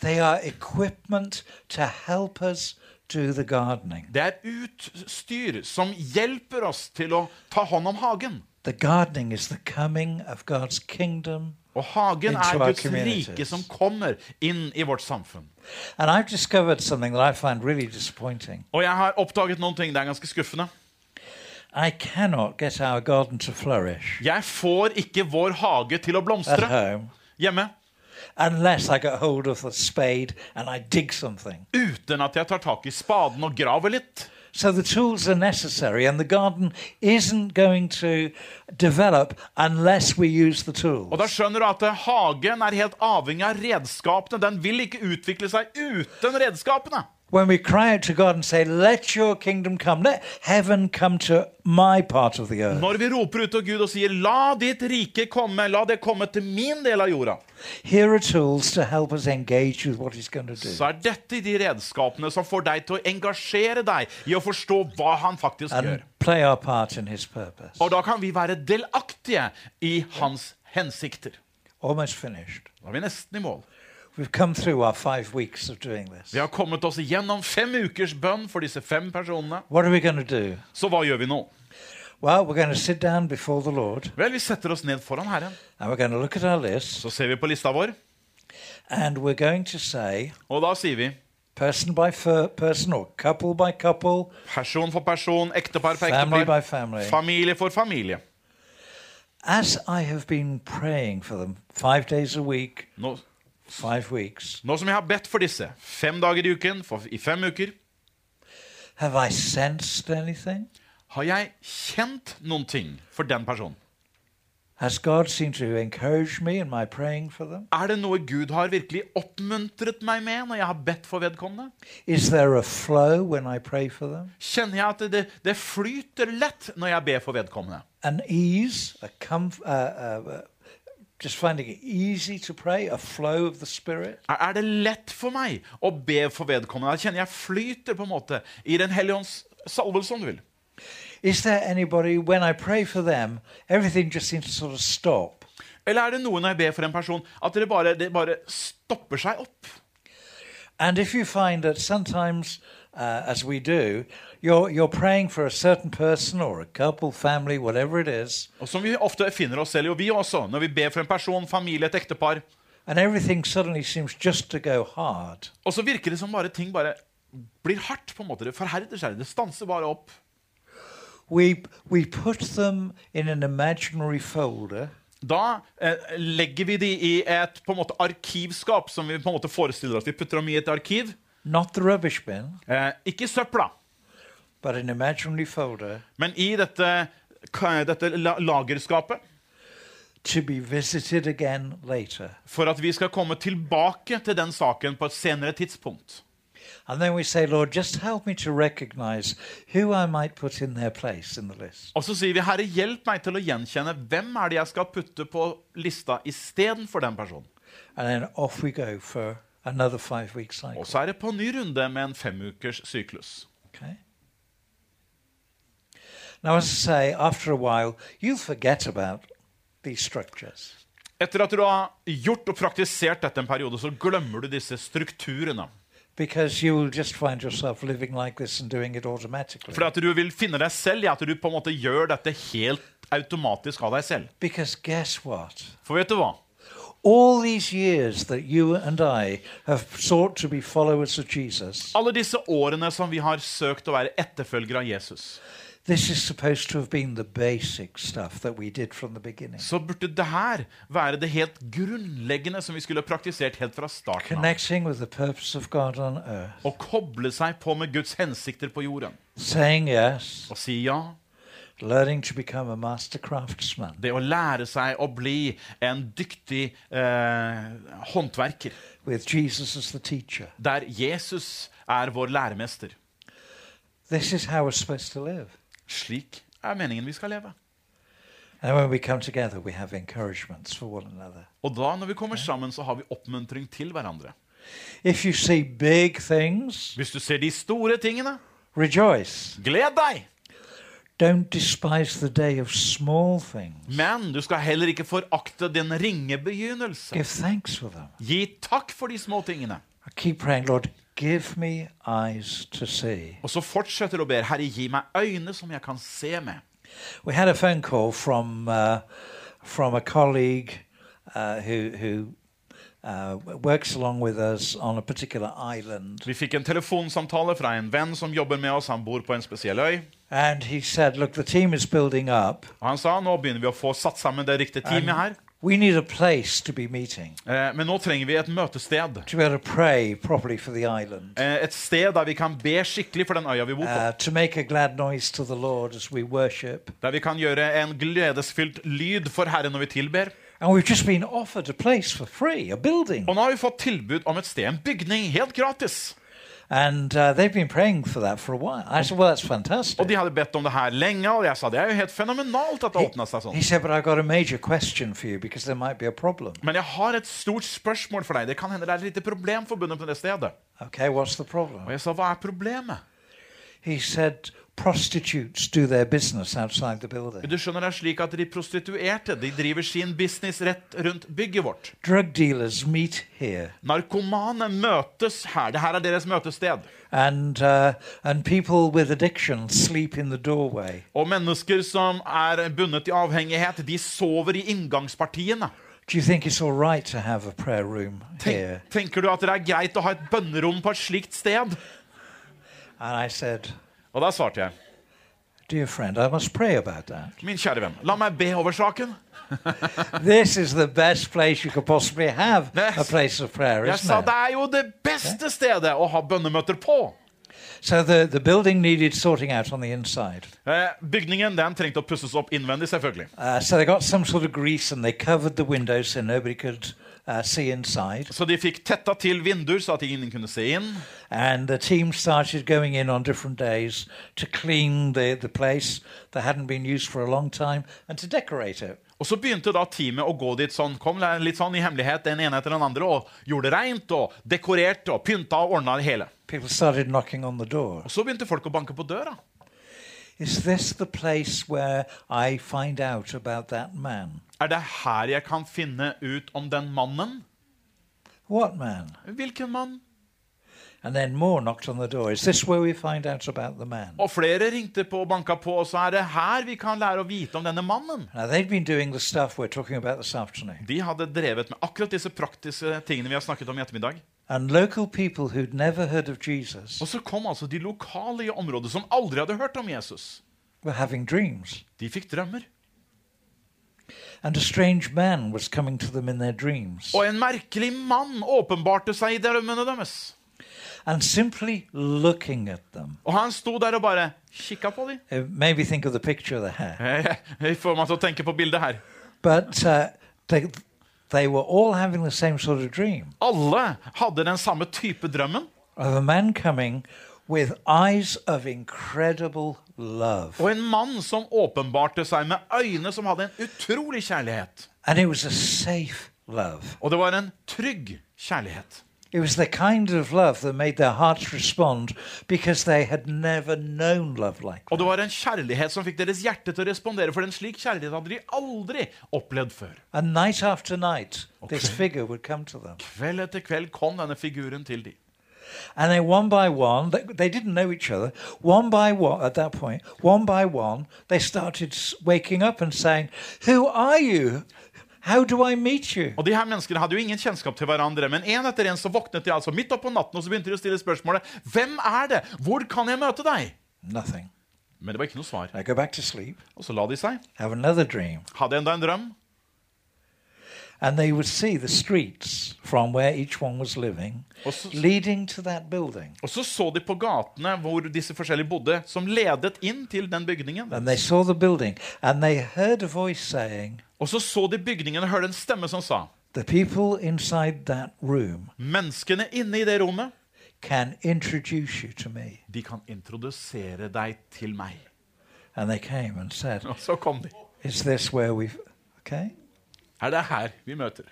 they are equipment to help us the. Det er utstyr som hjelper oss til å ta hånd om hagen. The gardening is the coming of God's kingdom. Og hagen er Guds rike som kommer inn i vårt samfunn. And I've discovered something that I find really. Og jeg har oppdaget noen ting. Det er ganske skuffende. I cannot get our garden to flourish Jeg får ikke vår hage til å blomstre hjemme unless I get hold of the spade and I dig something. uten at jeg tar tak i spaden og graver litt. So the tools are necessary, and the garden isn't going to develop unless we use the tools. Og da skjønner du at hagen er helt avhengig av redskapene. Den vil ikke utvikle seg uten redskapene. When we cry out to God and say, Let your kingdom come, let heaven come to my part of the earth, Når vi roper ut til Gud og sier 'La ditt rike komme', la det komme til min del av jorda, here are tools to help us engage with what He's going to do. så er dette de redskapene som får deg til å engasjere deg i å forstå hva han faktisk gjør. Play our part in His purpose. Og da kan vi være delaktige i hans hensikter. Almost finished. Da er vi nesten i mål. We've come through our five weeks of doing this. Vi har kommet oss igjennom fem ukers bønn for disse fem personene. What are we going to do? Så hva gjør vi nå? Well, we're going to sit down before the Lord Vel, vi setter oss ned foran Herren. and we're going to look at our list Så ser vi på lista vår, and we're going to say, og da sier vi person by person or couple by couple, person for person, ektepar for ektepar, family. familie for familie. As I have been praying for them five days a week, Nå, weeks, nå som jeg har bedt for disse, fem dager i uken, for, i fem uker, have I sensed anything? har jeg kjent noen ting for den personen. Has God seemed to encourage me in my praying for them? Er det noe Gud har virkelig oppmuntret meg med når jeg har bedt for vedkommende? Is there a flow when I pray for them? Kjenner jeg at det, det flyter lett når jeg ber for vedkommende? An ease, a comf- uh, uh, just finding it easy to pray, a flow of the Spirit? Er det lett for meg å be for vedkommende? Jeg kjenner jeg flyter på en måte i Den hellige ånds salvelse, om du vil. Is there anybody, when I pray for them, everything just seems to sort of stop? Eller er det noe når jeg ber for en person, at det bare, det bare stopper seg opp? And if you find that sometimes, uh, as we do, you're, you're praying for a certain person or a couple, family, whatever it is, Og som vi ofte finner oss selv og vi også, når vi ber for en person, familie, et ektepar, and everything suddenly seems just to go hard, og så virker det som bare ting bare blir hardt, på en måte. Det forherder seg. Det stanser bare opp. we, we put them in an imaginary folder Da eh, legger vi de i et på en måte arkivskap som vi på en måte forestiller oss. Vi putter dem i et arkiv. not the rubbish bin, Eh, ikke søpla, but an imaginary folder men i dette, dette lagerskapet. to be visited again later. For at vi skal komme tilbake til den saken på et senere tidspunkt. And then we say, Lord, just help me to recognize who I might put in their place in the list. Og så sier vi, Herre, hjelp meg til å gjenkjenne hvem er det jeg skal putte på lista istedenfor den personen. And then off we for another five. Og så er det på en ny runde med en femukers syklus. Now, as I say, after a while, you forget about these structures. Etter at du har gjort og praktisert dette en periode, så glemmer du disse strukturene. Because you will just find yourself living like this and doing it automatically. For at du vil finne deg selv i at du på en måte gjør dette helt automatisk av deg selv. Because guess what? For vet du hva? All these years that you and I have sought to be followers of Jesus, Alle disse årene som vi har søkt å være etterfølgere av Jesus, this is supposed to have been the basic stuff that we did from the beginning. så burde det her være det helt grunnleggende som vi skulle praktisert helt fra starten av. Connecting with the purpose of God on earth, Å koble seg på med Guds hensikter på jorden. saying yes, Og si ja. learning to become a master craftsman, Det å lære seg å bli en dyktig eh, håndverker. with Jesus as the teacher. Der Jesus er vår læremester. This is how we're supposed to live. Slik er meningen vi skal leve. And when we come together, we have encouragements for one another. Og da når vi kommer sammen, så har vi oppmuntring til hverandre. If you see big things, Hvis du ser de store tingene, rejoice. gled deg! Don't the day of small. Men du skal heller ikke forakte den ringe begynnelse. Give for them. Gi takk for de små tingene. I keep praying, Lord, give me eyes to see. Og så fortsetter du å be. Herre, gi meg øyne som jeg kan se med. We had a phone call from uh, from a colleague uh, who who uh, works along with us on a particular island, Vi fikk en telefonsamtale fra en venn som jobber med oss. Han bor på en spesiell øy. and he said, "Look, the team is building up. Og han sa nå begynner vi å få satt sammen det riktige teamet her. We need a place to be meeting Eh, Men nå trenger vi et møtested. to be able to pray properly for the island." Eh, Et sted der vi kan be skikkelig for den øya vi bor på. Uh, to make a glad noise to the Lord as we worship. Der vi kan gjøre en gledesfylt lyd for Herren når vi tilber. And we've just been offered a place for free, a building. Og nå har vi fått tilbud om et sted, en bygning, helt gratis. And uh, they've been praying for that for a while. I said, Well, that's fantastic. de hadde bedt om det her lenge, og jeg sa det er jo helt fenomenalt at det He, åpna sånn. he said, But I've got a major question for you because there might be a problem. Men jeg har et stort spørsmål for deg. Det kan hende det et lite problem forbundet med det stedet. Okay, what's the problem? Sa, hva er problemet? He said, Prostitutes do their business outside the building. Du skjønner det er slik at De prostituerte de driver sin business rett rundt bygget vårt. Drug dealers meet here. Narkomane møtes her. Det her er deres møtested. And, uh, and people with addiction sleep in the doorway. Og mennesker som er bundet i avhengighet, de sover i inngangspartiene. Do you think it's all right to have a prayer room here? Tenk, tenker du at det er greit å ha et bønnerom på et slikt sted? And I said, Og da svarte jeg, Dear friend, I must pray about that. min kjære venn, la meg be over saken. This is the best place you could possibly have a place of prayer, Jeg sa isn't det er jo det beste stedet å ha bønnemøter på. So the, the building needed sorting out on the inside. Eh, bygningen den trengte å pusses opp innvendig, selvfølgelig. Uh, so they got some sort of grease and they covered the windows so nobody could uh, see inside. Så de fikk tetta til vinduer så at ingen kunne se inn. And the team started going in on different days to clean the, the place that hadn't been used for a long time and to decorate it. Og så begynte da teamet å gå dit sånn, kom litt sånn i hemmelighet, den ene etter den andre, og gjorde det rent og dekorerte og pynta og ordna det hele. People started knocking on the door. Og så begynte folk å banke på døra. Is this the place where I find out about that man? Er det her jeg kan finne ut om den mannen? What man? Hvilken mann? And then more knocked on the door. Is this where we find out about the man? Og flere ringte på og banka på, og så er det her vi kan lære å vite om denne mannen. Now, they've been doing the stuff we're talking about this afternoon. De hadde drevet med akkurat disse praktiske tingene vi har snakket om i ettermiddag. And local people who'd never heard of Jesus Og så kom altså de lokale i området som aldri hadde hørt om Jesus. were having dreams. De fikk drømmer. And a strange man was coming to them in their dreams. Og en merkelig mann åpenbarte seg i drømmene deres. And simply looking at them, Og han sto der og bare kikka på dem. it made me think of the picture they had. Jeg får meg til å tenke på bildet her. But uh, they, they were all having the same sort of Alle hadde den samme type drømmen. of a man coming with eyes of incredible love. Og en mann som åpenbarte seg med øyne som hadde en utrolig kjærlighet. And it was a safe love. Og det var en trygg kjærlighet. It was the kind of love that made their hearts respond because they had never known love like Og that. det var en kjærlighet som fikk deres hjerte til å respondere, for en slik kjærlighet hadde de aldri opplevd før. And night after night, this figure would come to them. Kveld etter kveld kom denne figuren til dem. And then one by one, they, they didn't know each other. One by one, at that point, one by one, they started waking up and saying, Who are you? How do I meet you? Og de her menneskene hadde jo ingen kjennskap til hverandre, men en etter en så våknet de altså midt opp på natten og så begynte de å stille spørsmålet Hvem er det? Hvor kan jeg møte deg? Nothing. Men det var ikke noe svar. They go back to sleep, Og så la de seg. have another dream, Hadde enda en drøm. And they would see the streets from where each one was living så, leading to that building. og så så de på gatene hvor disse forskjellige bodde, som ledet inn til den bygningen. And they saw the building, and they heard a voice saying, Og så så de bygningen og hørte en stemme som sa The people inside that room Menneskene inne i det rommet, can introduce you to me. de kan introdusere deg til meg. And they came and said, Og så kom de. Is this where we've. Okay? Er det her vi møter?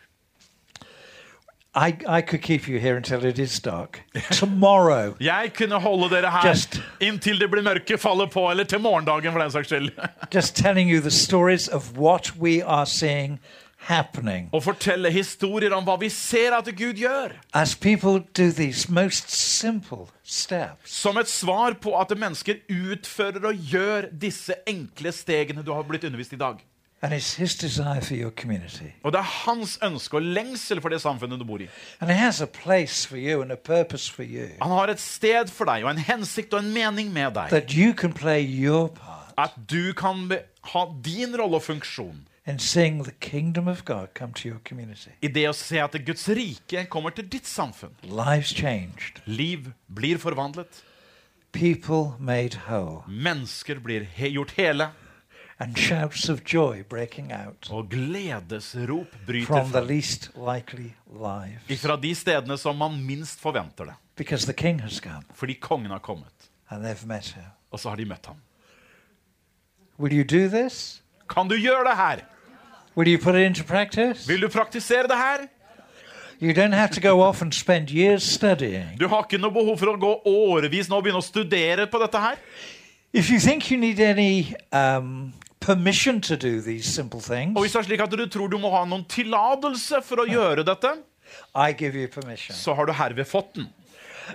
I, I could keep you here until it is dark. Tomorrow, Jeg kunne holde dere her Just- inntil det blir mørke faller på, eller til morgendagen for den saks skyld. just telling you the stories of what we are seeing happening Og fortelle historier om hva vi ser at Gud gjør. as people do these most simple steps. Som et svar på at mennesker utfører og gjør disse enkle stegene du har blitt undervist i dag. And it's His desire for your community. Og det er hans ønske og lengsel for det samfunnet du bor i. And He has a place for you and a purpose for you Han har et sted for deg og en hensikt og en mening med deg. that you can play your part At du kan ha din rolle og funksjon in seeing the kingdom of God come to your community. i det å se at Guds rike kommer til ditt samfunn. Liv blir forvandlet. people made whole, Mennesker blir he gjort hele. And shouts of joy breaking out Og gledesrop bryter from the frem least likely lives. de stedene som man minst forventer det. Because the king has come Fordi kongen har kommet. and they've met him. Og så har de møtt ham. Will you do this? Kan du gjøre det her? Will you put it into practice? Vil du praktisere det her? You don't have to go off and spend years studying. Du har ikke noe behov for å gå årevis nå og begynne å studere på dette her. If you think you need any um, permission to do these simple things, Og hvis det er slik at du tror du må ha noen tillatelse for å gjøre dette, I give you permission. så har du herved fått den.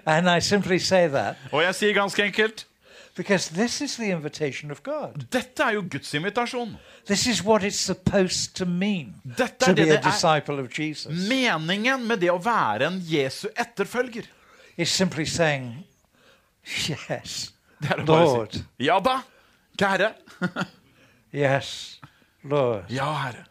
And I simply say that Og jeg sier ganske enkelt because this is the invitation of God. dette er jo Guds invitasjon. This is what it's supposed to mean Dette to er det be a det er. disciple of Jesus. Meningen med det å være en Jesu etterfølger. It's simply saying, Yes, Det er å bare Lord. si Ja da, kjære. yes, Lord, Ja, Herre.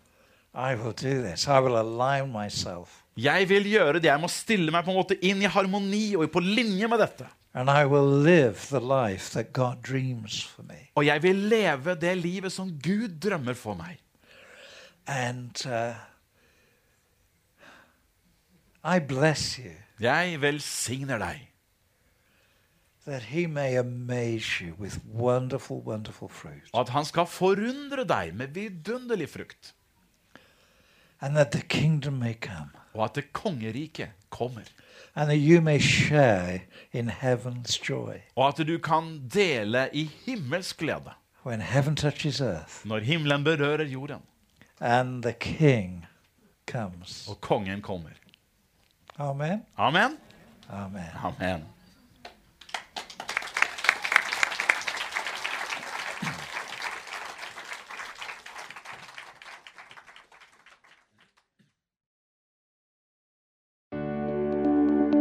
I will do this. I will align myself Jeg vil gjøre det. Jeg må stille meg på en måte inn i harmoni og på linje med dette. and I will live the life that God dreams for me. Og jeg vil leve det livet som Gud drømmer for meg. And uh, I bless you Jeg velsigner deg. that He may amaze you with wonderful, wonderful at han skal forundre deg med vidunderlig frukt. and that the kingdom may come, Og at det kongeriket kommer. and that you may share in heaven's joy. Og at du kan dele i himmelsk glede When earth når himmelen berører jorden, and the King comes. og kongen kommer. Amen. Amen? Amen. Amen.